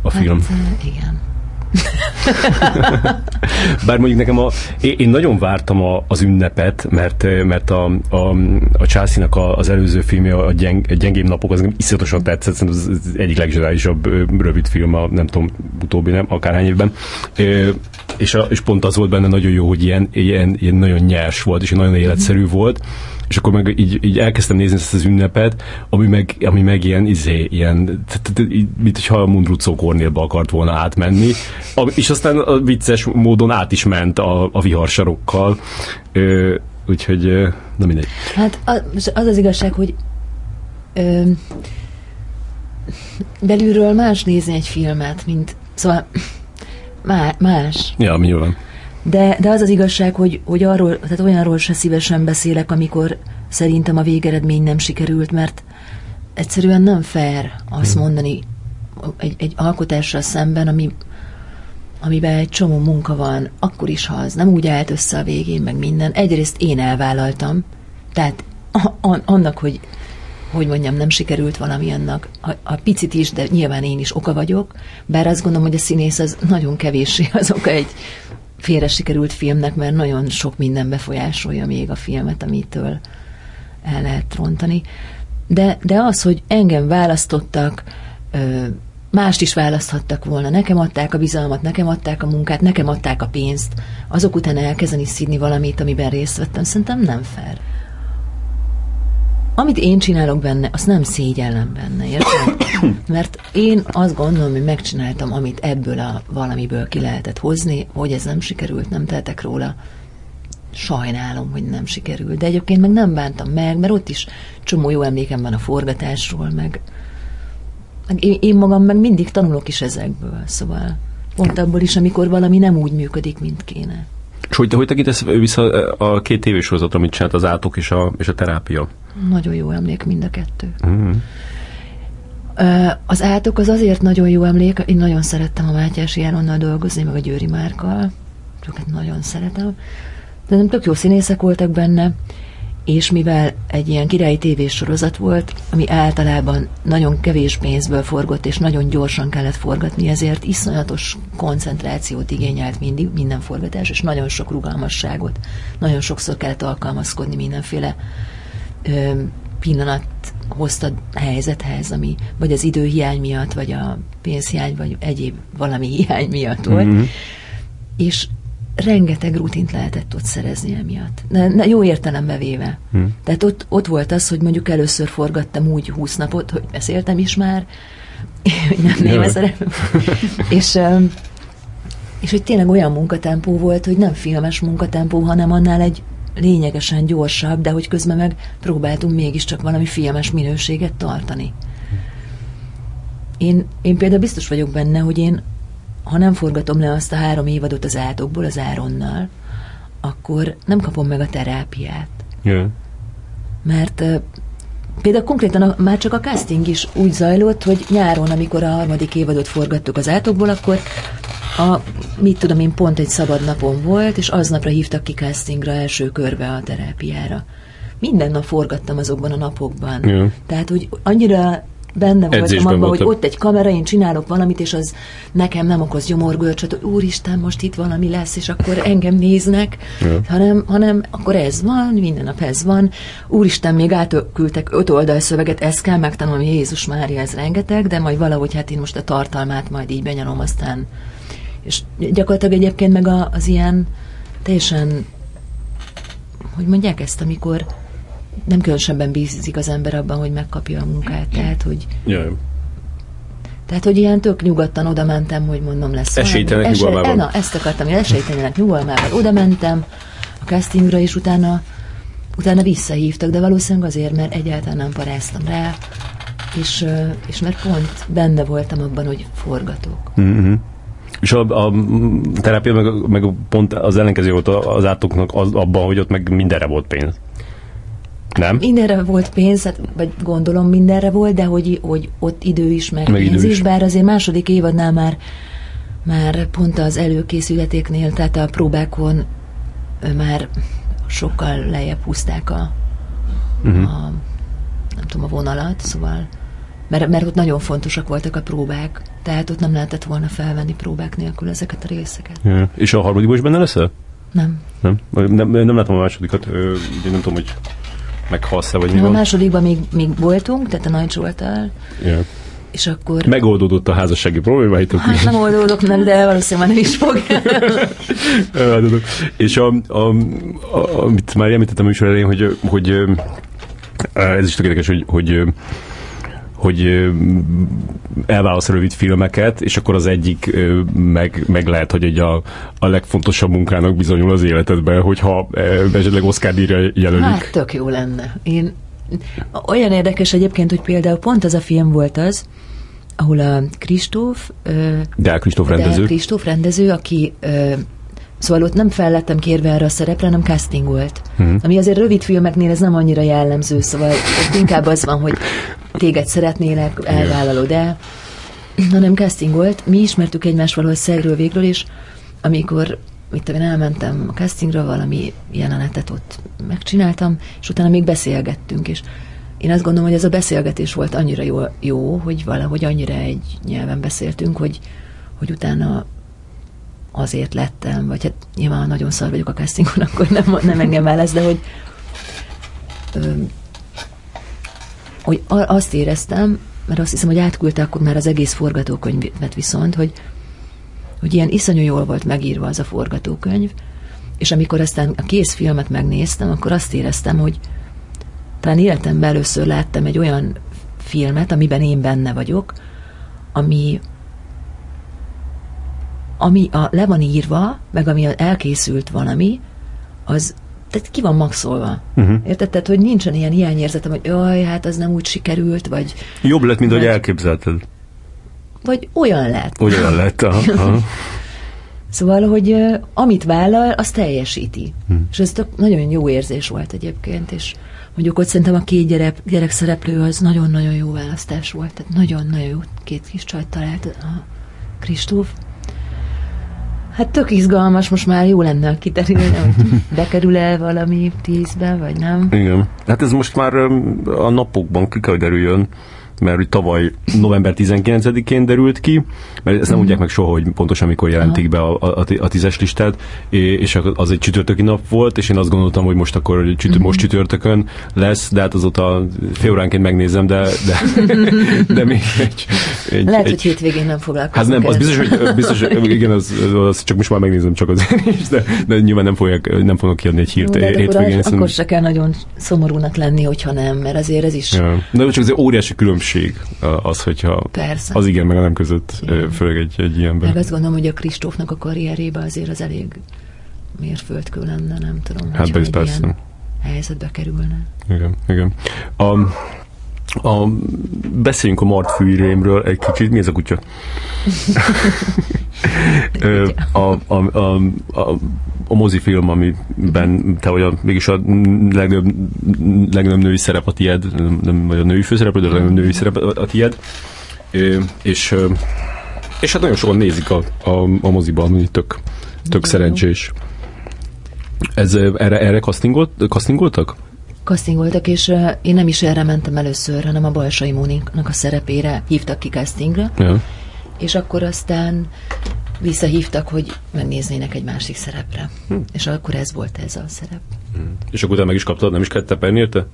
a film. Hát, igen. [laughs] Bár mondjuk nekem a, én, nagyon vártam a, az ünnepet, mert, mert a, a, a Chelsea-nak az előző filmje, a, gyeng, a Gyengébb napok, az iszonyatosan tetszett, szerintem az, az egyik legzseniálisabb rövid film a nem tudom, utóbbi nem, akárhány évben. És, a, és pont az volt benne nagyon jó, hogy ilyen, ilyen, ilyen nagyon nyers volt, és nagyon életszerű volt, és akkor meg így, így elkezdtem nézni ezt az ünnepet, ami meg, ami meg ilyen, izé, ilyen, mint hogyha a Mundrucó Kornélba akart volna átmenni, és aztán a vicces módon át is ment a, a viharsarokkal, úgyhogy, na mindegy. Hát az az, az igazság, hogy ö, belülről más nézni egy filmet, mint, szóval má, más. Ja, nyilván. De, de az az igazság, hogy, hogy arról, tehát olyanról se szívesen beszélek, amikor szerintem a végeredmény nem sikerült, mert egyszerűen nem fair azt hmm. mondani egy, egy alkotással szemben, ami, amiben egy csomó munka van, akkor is, ha az nem úgy állt össze a végén, meg minden. Egyrészt én elvállaltam, tehát a, a, annak, hogy hogy mondjam, nem sikerült valami annak, a, a picit is, de nyilván én is oka vagyok, bár azt gondolom, hogy a színész az nagyon kevéssé az oka egy félre sikerült filmnek, mert nagyon sok minden befolyásolja még a filmet, amitől el lehet rontani. De, de az, hogy engem választottak, mást is választhattak volna, nekem adták a bizalmat, nekem adták a munkát, nekem adták a pénzt, azok után elkezdeni szídni valamit, amiben részt vettem, szerintem nem fair amit én csinálok benne, azt nem szégyellem benne, érted? Mert én azt gondolom, hogy megcsináltam, amit ebből a valamiből ki lehetett hozni, hogy ez nem sikerült, nem tehetek róla. Sajnálom, hogy nem sikerült. De egyébként meg nem bántam meg, mert ott is csomó jó emlékem van a forgatásról, meg, meg én, én magam meg mindig tanulok is ezekből, szóval pont abból is, amikor valami nem úgy működik, mint kéne. És hogy, hogy tekintesz vissza a két tévésorozatra, amit csinált az átok és a, és a terápia? Nagyon jó emlék mind a kettő. Mm. Az átok az azért nagyon jó emlék, én nagyon szerettem a Mátyás Járonnal dolgozni, meg a Győri Márkkal, őket nagyon szeretem, de nem tök jó színészek voltak benne, és mivel egy ilyen királyi tévésorozat volt, ami általában nagyon kevés pénzből forgott, és nagyon gyorsan kellett forgatni, ezért iszonyatos koncentrációt igényelt mindig, minden forgatás, és nagyon sok rugalmasságot. Nagyon sokszor kellett alkalmazkodni mindenféle ö, pillanat hoztad helyzethez, ami vagy az időhiány miatt, vagy a pénzhiány, vagy egyéb valami hiány miatt volt. Mm-hmm. És rengeteg rutint lehetett ott szerezni emiatt. De, de jó értelembe véve. Hmm. Tehát ott, ott volt az, hogy mondjuk először forgattam úgy 20 napot, hogy beszéltem is már, [laughs] nem néme [laughs] és, és hogy tényleg olyan munkatempó volt, hogy nem filmes munkatempó, hanem annál egy lényegesen gyorsabb, de hogy közben meg próbáltunk mégiscsak valami filmes minőséget tartani. Én, én például biztos vagyok benne, hogy én ha nem forgatom le azt a három évadot az átokból, az Áronnal, akkor nem kapom meg a terápiát. Yeah. Mert például konkrétan a, már csak a casting is úgy zajlott, hogy nyáron, amikor a harmadik évadot forgattuk az átokból, akkor a, mit tudom én, pont egy szabad napon volt, és aznapra hívtak ki castingra első körbe a terápiára. Minden nap forgattam azokban a napokban. Yeah. Tehát, hogy annyira benne voltam abban, hogy ott egy kamera, én csinálok valamit, és az nekem nem okoz gyomorgörcsöt, hogy úristen, most itt valami lesz, és akkor engem néznek, ja. hanem, hanem akkor ez van, minden nap ez van. Úristen, még átküldtek öt oldal szöveget, ezt kell megtanulni, Jézus Mária, ez rengeteg, de majd valahogy hát én most a tartalmát majd így benyalom, aztán és gyakorlatilag egyébként meg az ilyen teljesen hogy mondják ezt, amikor nem különösebben bízik az ember abban, hogy megkapja a munkát, tehát, hogy Jaj. Tehát, hogy ilyen tök nyugodtan oda mentem, hogy mondom lesz Esélytelenek Esély, nyugalmában. Na, ezt akartam, hogy esélytelenek nyugalmával oda mentem a castingra, és utána, utána visszahívtak, de valószínűleg azért, mert egyáltalán nem paráztam rá, és, és mert pont benne voltam abban, hogy forgatok. Mm-hmm. És a, a terápia meg, meg pont az ellenkező volt az átoknak az, abban, hogy ott meg mindenre volt pénz. Nem? Mindenre volt pénz, hát, vagy gondolom mindenre volt, de hogy, hogy ott idő is, meg, meg pénz is. is, bár azért második évadnál már már pont az előkészületéknél, tehát a próbákon már sokkal lejjebb húzták a, uh-huh. a nem tudom, a vonalat, szóval mert, mert ott nagyon fontosak voltak a próbák, tehát ott nem lehetett volna felvenni próbák nélkül ezeket a részeket. Ja. És a harmadikban is benne leszel? Nem. Nem? Nem, nem látom a másodikat, nem tudom, hogy meghalsz-e, vagy mi A van? másodikban még, még voltunk, tehát a Nagy Zsoltal. Yeah. és akkor... Megoldódott a házassági problémáitok. Hát nem oldódok meg, de valószínűleg nem is fog. [laughs] és a, a, a, amit már említettem is elején, hogy, hogy ez is tökéletes, hogy, hogy hogy elválasz rövid filmeket, és akkor az egyik meg, meg lehet, hogy egy a, a legfontosabb munkának bizonyul az életedben, hogyha esetleg Oscar díjra jelölik. Hát tök jó lenne. Én olyan érdekes egyébként, hogy például pont az a film volt az, ahol a Kristóf... Deák Kristóf rendező. Deák Kristóf rendező, aki Szóval ott nem fel lettem kérve erre a szerepre, hanem casting volt. Hmm. Ami azért rövid filmeknél ez nem annyira jellemző, szóval ott inkább az van, hogy téged szeretnének, elvállalod el, hanem casting volt. Mi ismertük egymást valahogy szegről végről, és amikor mit tudom, elmentem a castingra, valami jelenetet ott megcsináltam, és utána még beszélgettünk, és én azt gondolom, hogy ez a beszélgetés volt annyira jó, jó hogy valahogy annyira egy nyelven beszéltünk, hogy, hogy utána azért lettem, vagy hát nyilván nagyon szar vagyok a castingon, [laughs] akkor nem, nem engem válasz, de hogy, hogy azt éreztem, mert azt hiszem, hogy átküldte akkor már az egész forgatókönyvet viszont, hogy, hogy ilyen iszonyú jól volt megírva az a forgatókönyv, és amikor aztán a kész filmet megnéztem, akkor azt éreztem, hogy talán életemben először láttam egy olyan filmet, amiben én benne vagyok, ami, ami a, le van írva, meg ami elkészült valami, az tehát ki van maxolva. Uh-huh. Érted? Tehát, hogy nincsen ilyen hiányérzetem, hogy jaj, hát az nem úgy sikerült, vagy... Jobb lett, mint vagy, ahogy elképzelted. Vagy olyan lett. Olyan lett, aha. [laughs] Szóval, hogy amit vállal, azt teljesíti. Hmm. És ez tök, nagyon jó érzés volt egyébként, és mondjuk ott szerintem a két gyerek, gyerek szereplő az nagyon-nagyon jó választás volt. Tehát nagyon-nagyon jó két kis csajt talált a Kristóf. Hát tök izgalmas, most már jó lenne kiterülni, hogy [laughs] bekerül-e valami tízbe, vagy nem. Igen. Hát ez most már a napokban ki kell, derüljön, mert tavaly november 19-én derült ki, mert ezt nem mondják meg soha, hogy pontosan mikor jelentik be a, a, a tízes listát, és az egy csütörtöki nap volt, és én azt gondoltam, hogy most akkor csütör, mm-hmm. most csütörtökön lesz, de hát azóta fél óránként megnézem, de, de, [laughs] de még egy, egy Lehet, egy, hogy hétvégén nem foglalkozunk. Hát nem, az biztos, hogy, biztos, igen, az, az, csak most már megnézem csak azért is, de, de nyilván nem, fogják, nem fogok kiadni egy hírt Jó, hétvégén. Akkor, akkor se kell nagyon szomorúnak lenni, hogyha nem, mert azért ez is... Ja. De csak az óriási különbség különbség az, hogyha Persze. az igen, meg a nem között, igen. főleg egy, egy ilyenben. Meg azt gondolom, hogy a Kristófnak a karrierébe azért az elég mérföldkő lenne, nem tudom. Hát be persze. helyzetbe kerülne. Igen, igen. A, a, beszéljünk a martfűrémről egy kicsit. Mi ez a [laughs] kutya? a, a, a, a, a mozifilm, amiben te vagy a, mégis a legnagyobb, legnagyobb női szerep a tied, nem vagy a női főszerep, de a legnagyobb női szerep a tied. És, és hát nagyon sokan nézik a, a, a moziban, ami tök, tök szerencsés. Ez, erre, erre castingolt, castingoltak? Castingoltak, és én nem is erre mentem először, hanem a Balsai Móniknak a szerepére hívtak ki castingra. Ja. És akkor aztán visszahívtak, hogy megnéznének egy másik szerepre. Hm. És akkor ez volt ez a szerep. Hm. És akkor utána meg is kaptad, nem is kellett tepelni érte?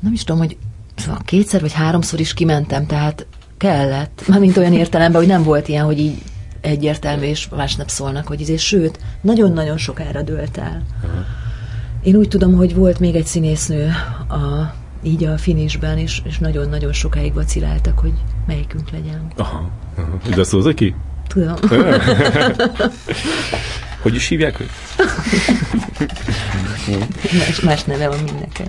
Nem is tudom, hogy szóval kétszer vagy háromszor is kimentem, tehát kellett. Mármint olyan értelemben, hogy nem volt ilyen, hogy így egyértelmű, és másnap szólnak, hogy izé, sőt, nagyon-nagyon sokára dőlt el. Aha. Én úgy tudom, hogy volt még egy színésznő a, így a finisben, és, és nagyon-nagyon sokáig vaciláltak, hogy melyikünk legyen. Aha. aha. De szólsz ki? Tudom. [laughs] hogy is hívják őt? más, más neve van mindenken.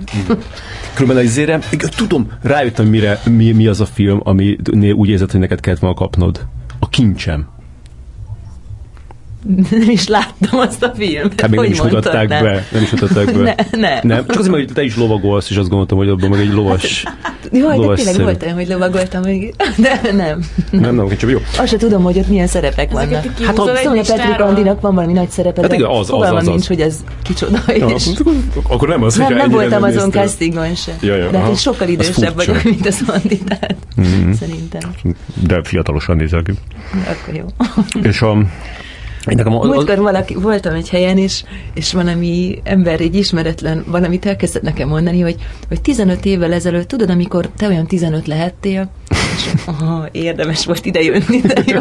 Különben az zére, tudom, rájöttem, mire, mi, mi az a film, ami úgy érzed, hogy neked kellett volna kapnod. A kincsem. Nem is láttam azt a filmet. Hát még nem is mutatták nem? be. Nem is mutatták be. [laughs] Ne, ne. Nem. Csak azért, hogy te is lovagolsz, és azt gondoltam, hogy abban meg egy lovas... Hát, jaj, lovas de tényleg volt olyan, hogy lovagoltam még. De nem. Nem, nem, csak jó. Azt sem tudom, hogy ott milyen szerepek vannak. Hát a Petrik Andinak van valami nagy szerepe, hát igen, az, az, az, nincs, hogy ez kicsoda. És... Akkor nem az, Nem, nem voltam azon castingon se. De hát sokkal idősebb vagyok, mint az Andi, tehát mhm. szerintem. De fiatalosan nézel ki. Akkor jó. És a Nekem a, Múltkor valaki, voltam egy helyen, és, és valami ember, egy ismeretlen valamit elkezdett nekem mondani, hogy, hogy 15 évvel ezelőtt, tudod, amikor te olyan 15 lehettél, és aha, érdemes volt ide jönni, de jó.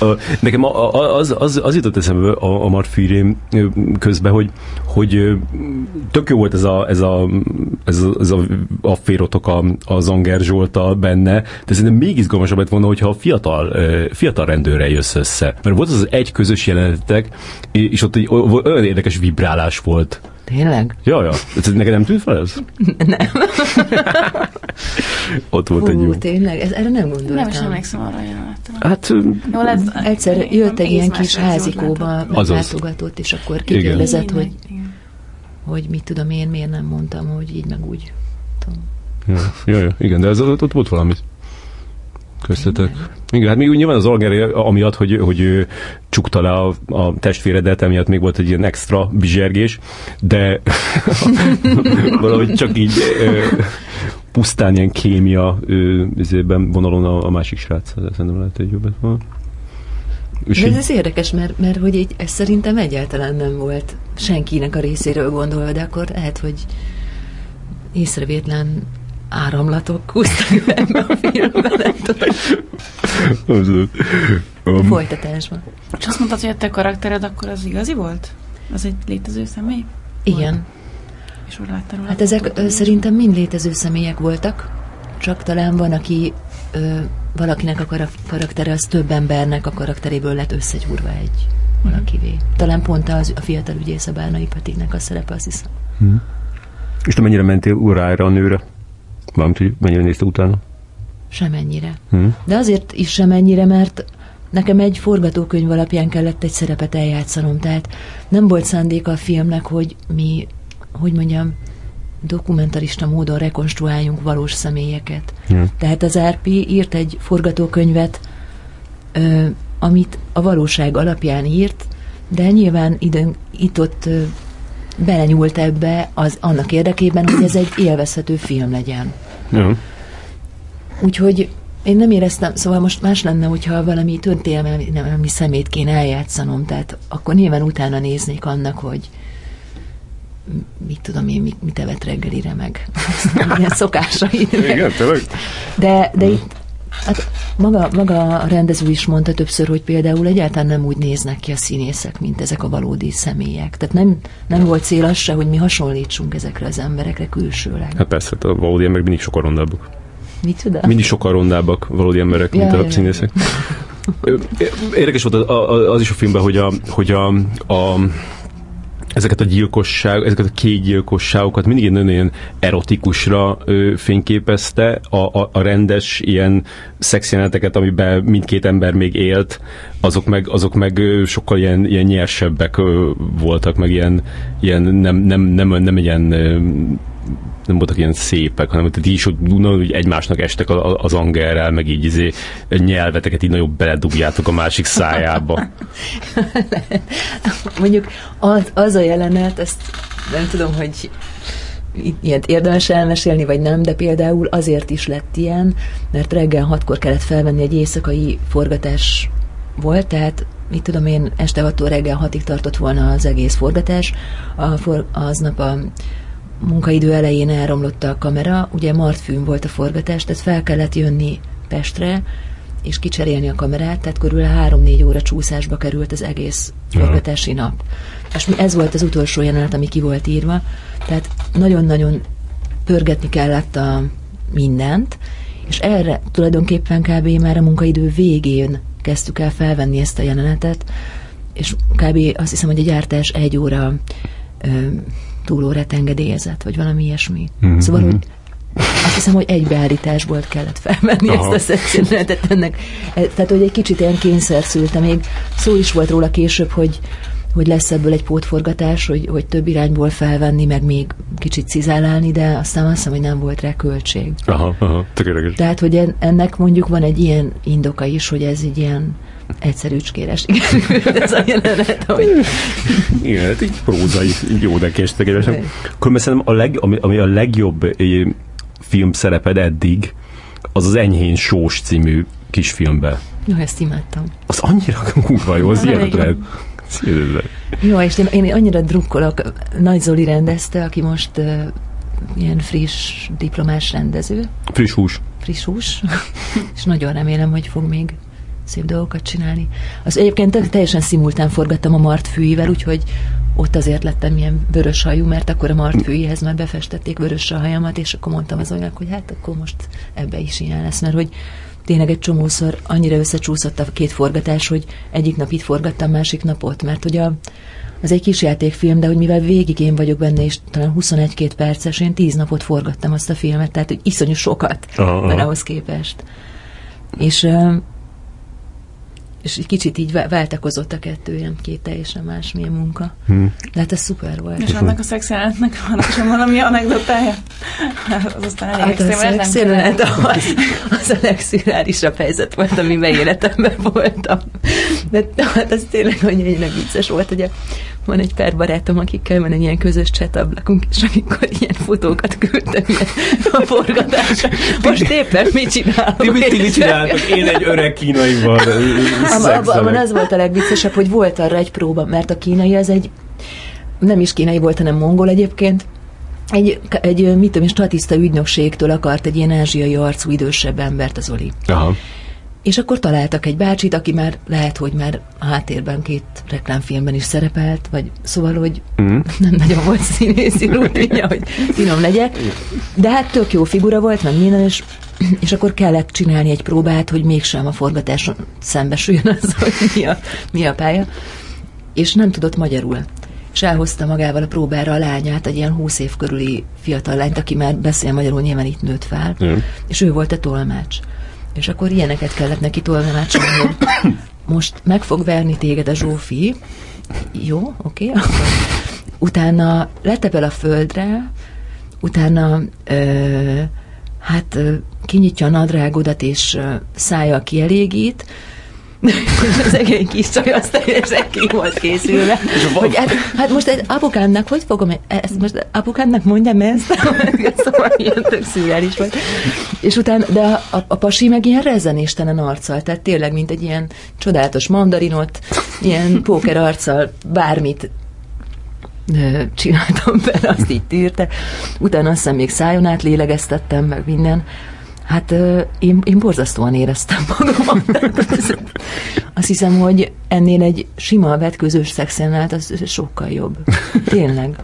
A- Nekem a- a- az, az, az jutott eszembe a, a Marfűrém közben, hogy, hogy tök jó volt ez a, ez a, ez a, ez a afférotok a, a Zanger Zsoltal benne, de szerintem még izgalmasabb lett volna, hogyha a fiatal, fiatal rendőrrel jössz össze. Mert volt az az egy közös jelenetek, és ott egy olyan érdekes vibrálás volt. Tényleg? Ja, ja. Ez neked nem tűnt fel ez? Nem. [laughs] Ott volt egy jó. Hú, tényleg, ez, erre nem gondoltam. Nem is emlékszem arra a jelenetre. Hát ö, Jó, lehet, Egyszer jött egy ilyen kis házikóba, láttam. Azaz. látogatott, és akkor kikérdezett, hogy, igen. hogy mit tudom én, miért nem mondtam, hogy így meg úgy. Tudom. Ja, ja, ja, igen, de ez, ott, ott volt valami. Köztetek. Igen, hát még úgy nyilván az Alger amiatt, hogy, hogy ő csukta le a, a testvéredet, emiatt még volt egy ilyen extra bizsergés, de [laughs] valahogy csak így ö, pusztán ilyen kémia ö, vonalon a, a másik srác. Szerintem lehet egy jobb lett volna. És De ez, így, ez érdekes, mert, mert hogy így, ez szerintem egyáltalán nem volt senkinek a részéről gondolva, de akkor lehet, hogy észrevétlen áramlatok húztak be ebbe a filmbe, nem tudom. um, Folytatásban. És azt mondtad, hogy a te karaktered akkor az igazi volt? Az egy létező személy? Igen. És úgy láttál róla? Hát ezek ö, szerintem mind létező személyek voltak, csak talán van, aki ö, valakinek a karak- karaktere, az több embernek a karakteréből lett összegyúrva egy valakivé. Talán pont az, a fiatal ügyész a Bárnai Petiknek a szerepe, azt hiszem. és te mennyire mentél urá erre a nőre? Valamint, hogy mennyire nézte utána? Semennyire. Hm? De azért is semennyire, mert nekem egy forgatókönyv alapján kellett egy szerepet eljátszanom, tehát nem volt szándéka a filmnek, hogy mi, hogy mondjam, dokumentarista módon rekonstruáljunk valós személyeket. Ja. Tehát az RP írt egy forgatókönyvet, ö, amit a valóság alapján írt, de nyilván időn, itt-ott belenyúlt ebbe az, annak érdekében, hogy ez egy élvezhető film legyen. Ja. Úgyhogy én nem éreztem, szóval most más lenne, hogyha valami történelmi szemét kéne eljátszanom, tehát akkor nyilván utána néznék annak, hogy mit tudom én, mit, mit evett reggelire meg. [laughs] Ilyen szokásai. Igen, tényleg? De, de itt hát maga, maga a rendező is mondta többször, hogy például egyáltalán nem úgy néznek ki a színészek, mint ezek a valódi személyek. Tehát nem, nem volt cél az se, hogy mi hasonlítsunk ezekre az emberekre külsőleg. Hát persze, hát a valódi emberek mindig sokkal rondábbak. Micsoda? Mindig sokkal rondábbak valódi emberek, mint Ja, a ja. színészek. [laughs] Érdekes volt az, az is a filmben, hogy a, hogy a, a ezeket a gyilkosság, ezeket a kék gyilkosságokat mindig egy nagyon ilyen erotikusra ö, fényképezte, a, a, a rendes ilyen szexjeleneteket, amiben mindkét ember még élt, azok meg, azok meg sokkal ilyen, ilyen nyersebbek ö, voltak, meg ilyen, ilyen nem, nem, nem, nem ilyen ö, nem voltak ilyen szépek, hanem tehát így is úgy egymásnak estek az angerrel, meg így izé, nyelveteket így nagyobb beledugjátok a másik szájába. [laughs] Mondjuk az, az a jelenet, ezt nem tudom, hogy ilyet érdemes elmesélni, vagy nem, de például azért is lett ilyen, mert reggel hatkor kellett felvenni egy éjszakai forgatás volt, tehát mit tudom én, este 6 reggel hatig tartott volna az egész forgatás. A for, aznap a munkaidő elején elromlott a kamera, ugye Martfűn volt a forgatás, tehát fel kellett jönni Pestre, és kicserélni a kamerát, tehát körülbelül 3-4 óra csúszásba került az egész forgatási nap. És ez volt az utolsó jelenet, ami ki volt írva, tehát nagyon-nagyon pörgetni kellett a mindent, és erre tulajdonképpen kb. már a munkaidő végén kezdtük el felvenni ezt a jelenetet, és kb. azt hiszem, hogy a gyártás egy óra ö, túlórát engedélyezett, vagy valami ilyesmi. Mhm, Szóval, mhm. hogy azt hiszem, hogy egy beállításból kellett felvenni Aha. ezt a szexjelenetet ennek. E, Tehát, hogy egy kicsit ilyen kényszer szülte még. Szó is volt róla később, hogy hogy lesz ebből egy pótforgatás, hogy, hogy több irányból felvenni, meg még kicsit cizálálni, de aztán azt hiszem, hogy nem volt rá költség. Aha, aha, tök érdekes. Tehát, hogy en- ennek mondjuk van egy ilyen indoka is, hogy ez egy ilyen egyszerűcskére sikerült [laughs] ez a jelenet, hogy Igen, hát így prózai, így jó. Igen. Különben szerintem a leg, ami, ami a legjobb ö, film szereped eddig, az az Enyhén Sós című kisfilmben. Jó, ezt imádtam. Az annyira [laughs] kurva jó, az hihetetlen. Jó, és én, én annyira drukkolok. Nagy Zoli rendezte, aki most uh, ilyen friss diplomás rendező. Friss hús. Friss hús. [laughs] és nagyon remélem, hogy fog még szép dolgokat csinálni. Az egyébként teljesen szimultán forgattam a Mart fűivel, úgyhogy ott azért lettem ilyen vörös hajú, mert akkor a Mart fűihez már befestették vörös a hajamat, és akkor mondtam az olyan, hogy hát akkor most ebbe is ilyen lesz, mert hogy tényleg egy csomószor annyira összecsúszott a két forgatás, hogy egyik nap itt forgattam, másik nap ott, mert hogy a, az egy kis játékfilm, de hogy mivel végig én vagyok benne, és talán 21-2 perces, én 10 napot forgattam azt a filmet, tehát hogy iszonyú sokat, mert ahhoz képest. És és egy kicsit így váltakozott a kettő, ilyen két teljesen másmilyen munka. Hmm. De hát ez szuper volt. És annak a szexjelenetnek van sem valami anekdotája? Az aztán elég hát a szexjelenet az, az a legszürálisabb helyzet volt, amiben életemben voltam. De hát ez tényleg annyira vicces volt, hogy a van egy pár barátom, akikkel van egy ilyen közös csetablakunk, és amikor ilyen fotókat küldtem ilyen a forgatásra, most éppen mit csinálok? Ti mit, mit csináltok? Én egy öreg kínaival Abban az volt a legviccesebb, hogy volt arra egy próba, mert a kínai az egy nem is kínai volt, hanem mongol egyébként, egy, egy mit tudom, statiszta ügynökségtől akart egy ilyen ázsiai arcú idősebb embert az Oli. Aha. És akkor találtak egy bácsit, aki már lehet, hogy már a háttérben két reklámfilmben is szerepelt, vagy szóval, hogy mm. nem nagyon volt [laughs] színészi rutinja, hogy finom legyek. De hát tök jó figura volt, meg minden, és, és akkor kellett csinálni egy próbát, hogy mégsem a forgatáson szembesüljön az, [laughs] hogy mi a, mi a pálya. És nem tudott magyarul. És elhozta magával a próbára a lányát, egy ilyen húsz év körüli fiatal lányt, aki már beszél magyarul, nyilván itt nőtt fel. Mm. És ő volt a tolmács. És akkor ilyeneket kellett neki tolmácsolni, hogy most meg fog verni téged a Zsófi, jó, oké, okay, akkor utána letepel a földre, utána ö, hát kinyitja a nadrágodat, és szája kielégít, [laughs] az egész kis csaj azt teljesen ki volt készülve. Hogy hát, hát, most egy apukámnak hogy fogom, ezt most apukámnak mondjam ezt? [laughs] szóval ilyen tök szürreális volt. És utána, de a, a, a pasi meg ilyen rezenéstelen arccal, tehát tényleg, mint egy ilyen csodálatos mandarinot, ilyen póker arccal bármit csináltam vele, azt így tűrte. Utána azt hiszem még szájon át lélegeztettem, meg minden. Hát én, én borzasztóan éreztem magamat. Azt hiszem, hogy ennél egy sima vetközös szexenát az sokkal jobb. Tényleg.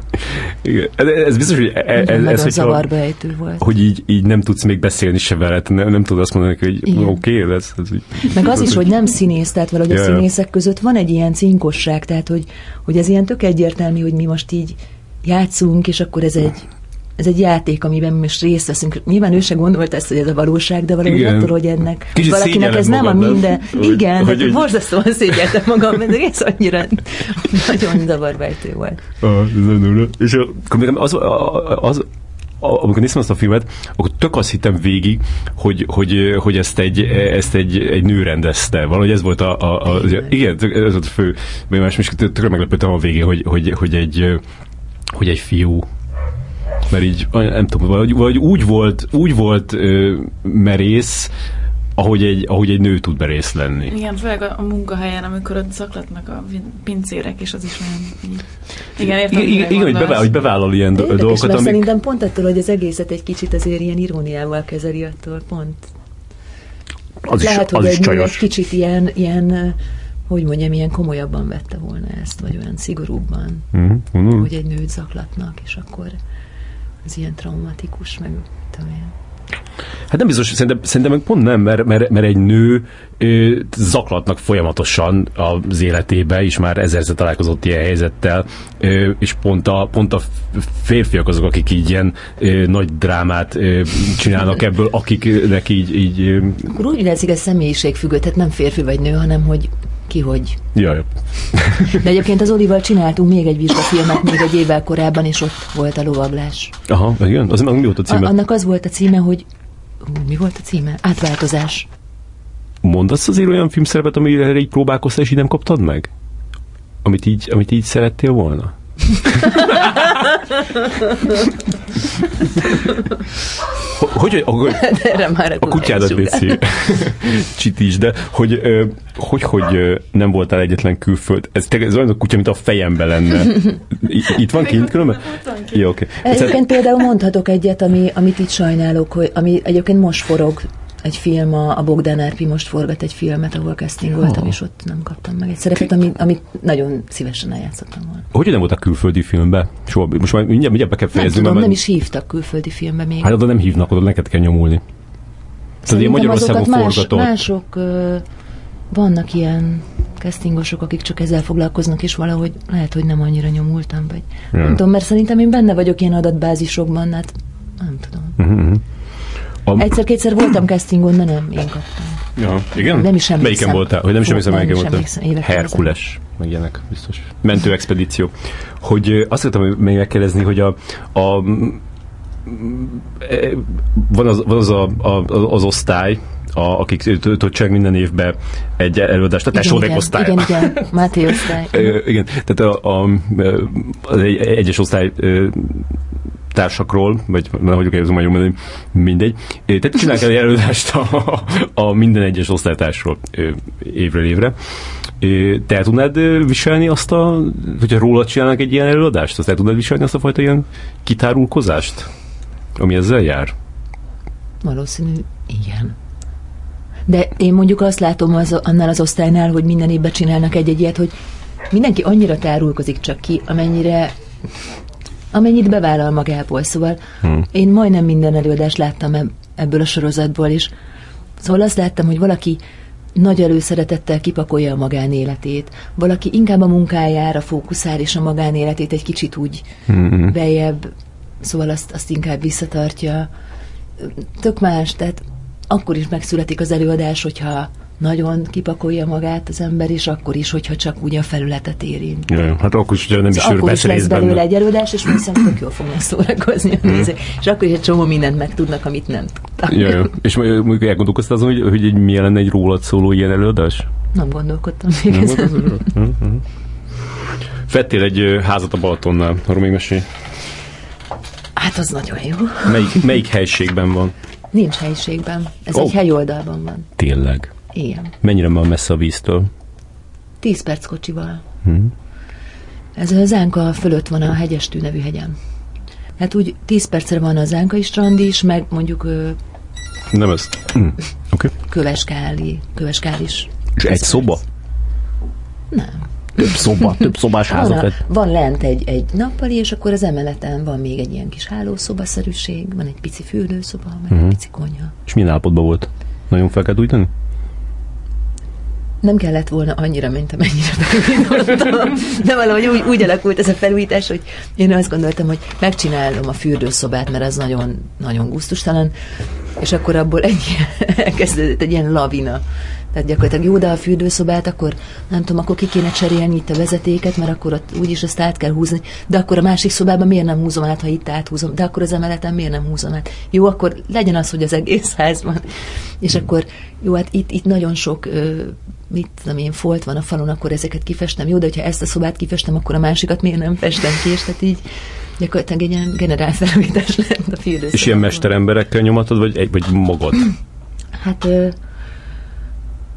Igen. Ez biztos, hogy e, ez, ez hogy zavarba ejtő volt. Hogy így, így nem tudsz még beszélni se veled, nem, nem tudod azt mondani, hogy oké, okay, ez, ez így. Meg az is, hogy nem színész, tehát valahogy yeah. a színészek között van egy ilyen cinkosság, tehát hogy, hogy ez ilyen tök egyértelmű, hogy mi most így játszunk, és akkor ez egy ez egy játék, amiben mi most részt veszünk. Nyilván ő se gondolt ezt, hogy ez a valóság, de valahogy igen. attól, hogy ennek Kicsit valakinek ez nem a minden. Hogy, igen, hogy, hát hogy, borzasztóan szégyeltem magam, de ez annyira nagyon zavarbejtő volt. Ah, és akkor az, az, amikor néztem azt a filmet, akkor tök azt hittem végig, hogy, hogy, hogy ezt, egy, ezt egy, egy nő rendezte. Valahogy ez volt a, a, a igen, ez volt a fő benyomás, és tökre meglepődtem a végén, hogy, hogy, hogy, egy, hogy egy fiú mert így, nem tudom, vagy, vagy úgy volt, úgy volt ö, merész, ahogy egy, ahogy egy nő tud merész lenni. Igen, főleg a, a munkahelyen, amikor ott zaklatnak a pincérek, és az is olyan... Igen, értem, igen, igen hogy, bevállal, hogy bevállal ilyen De dolgokat, amik... szerintem pont attól, hogy az egészet egy kicsit azért ilyen iróniával kezeli, attól pont. Az Lehet, is, az hogy is egy, csajos. egy kicsit ilyen, ilyen hogy mondjam, ilyen komolyabban vette volna ezt, vagy olyan szigorúbban, mm-hmm. hogy egy nőt zaklatnak, és akkor ez ilyen traumatikus, meg tudom én. Hát nem biztos, szerintem, szerintem pont nem, mert, mert, mert egy nő ö, zaklatnak folyamatosan az életébe, és már ezerszer találkozott ilyen helyzettel, ö, és pont a, pont a férfiak azok, akik így ilyen ö, nagy drámát ö, csinálnak ebből, akiknek így... így ö... Akkor úgy látszik, ez személyiség függő, tehát nem férfi vagy nő, hanem hogy ki hogy. Jaj. [laughs] De egyébként az Olival csináltunk még egy vizsgafilmet még egy évvel korábban, és ott volt a lovaglás. Aha, igen? Az mi volt a címe? A, annak az volt a címe, hogy mi volt a címe? Átváltozás. Mondasz azért olyan filmszerepet, amire így próbálkoztál, és így nem kaptad meg? Amit így, amit így szerettél volna? [laughs] hogy, hogy, [laughs] erre már a kutyádat létszi, [laughs] csitíts, de hogy, hogy, hogy nem voltál egyetlen külföld, ez, ez olyan a kutya, mint a fejembe lenne. Itt van kint különben? Jó, oké. Okay. Egyébként például mondhatok egyet, ami, amit itt sajnálok, hogy, ami egyébként most forog egy film, a, a Bogdan Árpi most forgat egy filmet, ahol castingoltam, oh. és ott nem kaptam meg egy szerepet, amit, amit nagyon szívesen eljátszottam volna. Hogy nem voltak külföldi filmbe? Soha, most már mindjárt, mindjárt be kell fejezni. Nem tudom, mert... nem is hívtak külföldi filmbe még. Hát oda nem hívnak, oda neked kell nyomulni. Tehát ilyen Magyarországon más, forgatott. Mások ö, vannak ilyen castingosok, akik csak ezzel foglalkoznak, és valahogy lehet, hogy nem annyira nyomultam, vagy ja. nem tudom, mert szerintem én benne vagyok ilyen adatbázisokban, hát nem tudom. Uh-huh. A... Egyszer-kétszer voltam castingon, de nem, én kaptam. Ja, igen? Nem is emlékszem. Melyiken voltál? Hogy nem is emlékszem, melyiken voltál? Herkules, meg ilyenek, biztos. Mentő expedíció. Hogy azt akartam még megkérdezni, hogy a, a van az, van az, a, a, az osztály, a, akik tudják minden évben egy előadást, a tesódék osztály. Igen, igen, Máté osztály. igen, tehát a, a, az egy, egyes osztály társakról, vagy hogy kell jól mondani, mindegy. Tehát csinálják egy előadást a, a minden egyes osztálytársról évről évre. Te el tudnád viselni azt a, hogyha róla csinálnak egy ilyen előadást, azt el tudnád viselni azt a fajta ilyen kitárulkozást, ami ezzel jár? Valószínű, igen. De én mondjuk azt látom az, annál az osztálynál, hogy minden évben csinálnak egy-egy ilyet, hogy mindenki annyira tárulkozik csak ki, amennyire amennyit bevállal magából. Szóval hmm. én majdnem minden előadást láttam ebből a sorozatból is. Szóval azt láttam, hogy valaki nagy előszeretettel kipakolja a magánéletét, valaki inkább a munkájára fókuszál, és a magánéletét egy kicsit úgy hmm. bejebb, szóval azt, azt inkább visszatartja. Tök más, tehát akkor is megszületik az előadás, hogyha nagyon kipakolja magát az ember, és akkor is, hogyha csak úgy a felületet érint. Ja, hát akkor is, hogyha nem is akkor is lesz belőle benne. egy előadás, és szerintem tök jól fognak szórakozni a hmm. És akkor is egy csomó mindent megtudnak, amit nem tudtak. Ja, ja. És mondjuk elgondolkoztál azon, hogy, hogy milyen lenne egy rólad szóló ilyen előadás? Nem gondolkodtam még nem ezen. Hm, Fettél egy házat a Balatonnál, arról még mesélj. Hát az nagyon jó. Melyik, melyik helységben van? Nincs helységben. Ez oh. egy helyoldalban van. Tényleg? Igen. Mennyire van messze a víztől? Tíz perc kocsival. Hmm. Ez az Zánka fölött van a Hegyestű nevű hegyen. Hát úgy tíz percre van az Zánkai strand is, meg mondjuk... Nem ez. Mm. Okay. Köveskáli, Köveskáli is. És egy szoba? Nem. Több szoba, több szobás házak. Van, a, van lent egy, egy nappali, és akkor az emeleten van még egy ilyen kis hálószobaszerűség, van egy pici fürdőszoba, meg uh-huh. egy mhm. pici konyha. És milyen állapotban volt? Nagyon fel kell újtani? Nem kellett volna annyira, mint amennyire felújítottam. De valahogy úgy, úgy alakult ez a felújítás, hogy én azt gondoltam, hogy megcsinálom a fürdőszobát, mert az nagyon, nagyon gusztustalan, és akkor abból egy [laughs] elkezdődött egy ilyen lavina. Tehát gyakorlatilag jó, de a fürdőszobát, akkor nem tudom, akkor ki kéne cserélni itt a vezetéket, mert akkor ott úgyis ezt át kell húzni. De akkor a másik szobában miért nem húzom át, ha itt áthúzom? De akkor az emeleten miért nem húzom át? Jó, akkor legyen az, hogy az egész házban. És akkor, jó, hát itt, itt nagyon sok mit tudom én, folt van a falon, akkor ezeket kifestem. Jó, de hogyha ezt a szobát kifestem, akkor a másikat miért nem festem ki, és tehát így gyakorlatilag egy ilyen generál felújítás [laughs] lett a fürdőszobában. És ilyen mesteremberekkel nyomatod, vagy, vagy magad? Hát ö,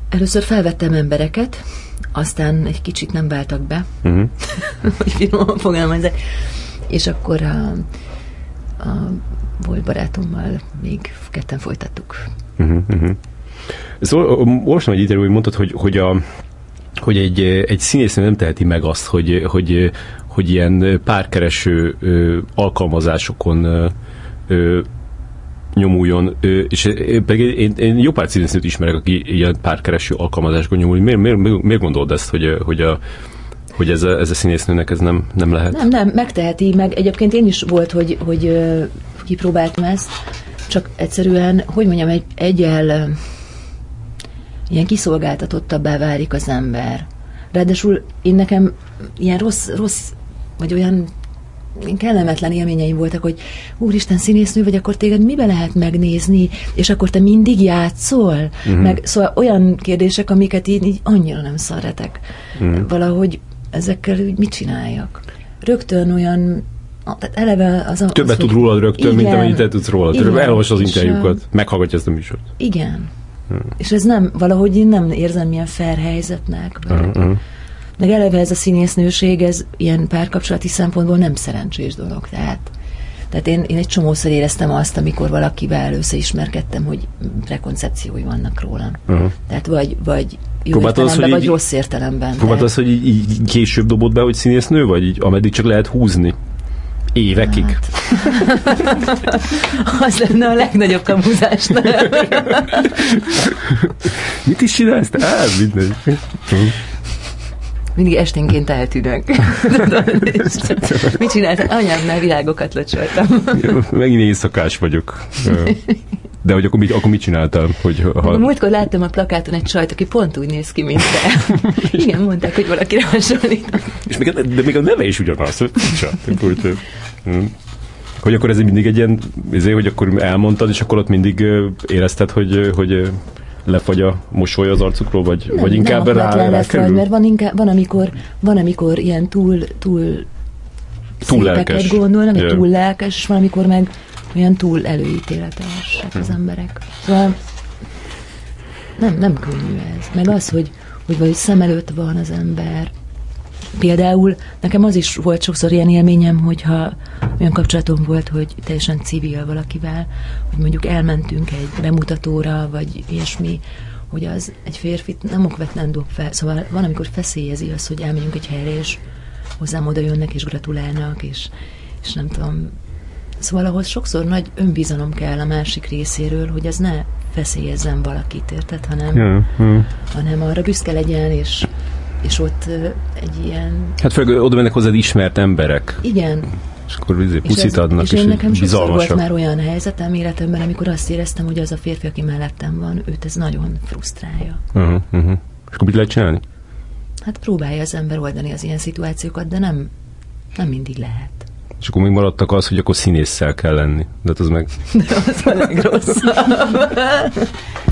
először felvettem embereket, aztán egy kicsit nem váltak be, uh-huh. [laughs] hogy finoman fogalmazok, és akkor a, a volt barátommal még ketten folytattuk. Uh-huh, uh-huh. Szóval olvastam egy interjú, hogy mondtad, hogy, hogy, a, hogy egy, egy színész nem teheti meg azt, hogy, hogy, hogy ilyen párkereső alkalmazásokon nyomuljon, és pedig én, én jó pár színésznőt ismerek, aki ilyen párkereső alkalmazásokon nyomul. Miért, miért, miért gondolod ezt, hogy, hogy a hogy ez a, ez a színésznőnek ez nem, nem lehet? Nem, nem, megteheti, meg egyébként én is volt, hogy, hogy kipróbáltam ezt, csak egyszerűen, hogy mondjam, egy, egyel ilyen kiszolgáltatottabbá válik az ember. Ráadásul én nekem ilyen rossz, rossz vagy olyan kellemetlen élményeim voltak, hogy úristen színésznő vagy, akkor téged mibe lehet megnézni, és akkor te mindig játszol? Uh-huh. Meg, szóval olyan kérdések, amiket én így annyira nem szeretek. Uh-huh. Valahogy ezekkel úgy mit csináljak? Rögtön olyan tehát eleve az a... Többet az, tud rólad rögtön, mint Igen. amennyit te tudsz róla. Igen. Elolvas az interjúkat, meghallgatja ezt a műsort. Igen. És ez nem, valahogy én nem érzem ilyen fair helyzetnek. Vagy, Uh-huh. Meg eleve ez a színésznőség, ez ilyen párkapcsolati szempontból nem szerencsés dolog. Tehát, tehát én, én egy csomószor éreztem azt, amikor valakivel összeismerkedtem, hogy prekoncepciói vannak rólam. Uh-huh. Tehát vagy, vagy jó Próbáltad értelemben, hogy vagy így- rossz értelemben. Próbáltad azt, hogy így, így később dobod be, hogy színésznő, vagy így, ameddig csak lehet húzni? Évekig? Hát. [laughs] Az lenne a legnagyobb kamuzás? [laughs] Mit is csinálsz? Á, mindegy. [laughs] Mindig esténként eltűnök. [laughs] Mit csináltam? Anyámnál világokat locsoltam. Megint éjszakás vagyok. De hogy akkor mit, akkor mit csináltál? Hogy Ha... ha, Múltkor láttam a plakáton egy csajt, aki pont úgy néz ki, mint te. [laughs] Igen, mondták, hogy valakire hasonlít. és még, a- de még a neve is ugyanaz. hogy hm. hogy akkor ez mindig egy ilyen, ezért, hogy akkor elmondtad, és akkor ott mindig érezted, hogy, hogy lefagy a mosoly az arcukról, vagy, vagy inkább nem rá, rá lefagy, mert van, inkább, van, amikor, van, amikor ilyen túl, túl, Túl lelkes. gondolnak, Ja. túl lelkes, és van, amikor meg olyan túl előítéletesek Hm. az emberek. Szóval nem, nem könnyű ez. Meg az, hogy, hogy vagy szem előtt van az ember. Például nekem az is volt sokszor ilyen élményem, hogyha olyan kapcsolatom volt, hogy teljesen civil valakivel, hogy mondjuk elmentünk egy bemutatóra, vagy ilyesmi, hogy az egy férfit nem okvetlen dob fel. Szóval van, amikor feszélyezi az, hogy elmegyünk egy helyre, és hozzám oda jönnek, és gratulálnak, és, és nem tudom. Szóval ahhoz sokszor nagy önbizalom kell a másik részéről, hogy ez ne feszélyezzen valakit, érted? Hanem, Ja, ja. hanem arra büszke legyen, és, és ott egy ilyen, Hát főleg oda mennek hozzád ismert emberek, igen, és akkor izé és, puszit adnak, és és, én nekem sokszor volt már olyan helyzetem életemben, amikor azt éreztem, hogy az a férfi, aki mellettem van, őt ez nagyon frusztrálja. Uh-huh, uh-huh. És akkor mit lehet csinálni? Hát próbálja az ember oldani az ilyen szituációkat, de nem, nem mindig lehet. És akkor még maradtak az, hogy akkor színésszel kell lenni. De hát az meg... [laughs] De az a legrosszabb. [laughs]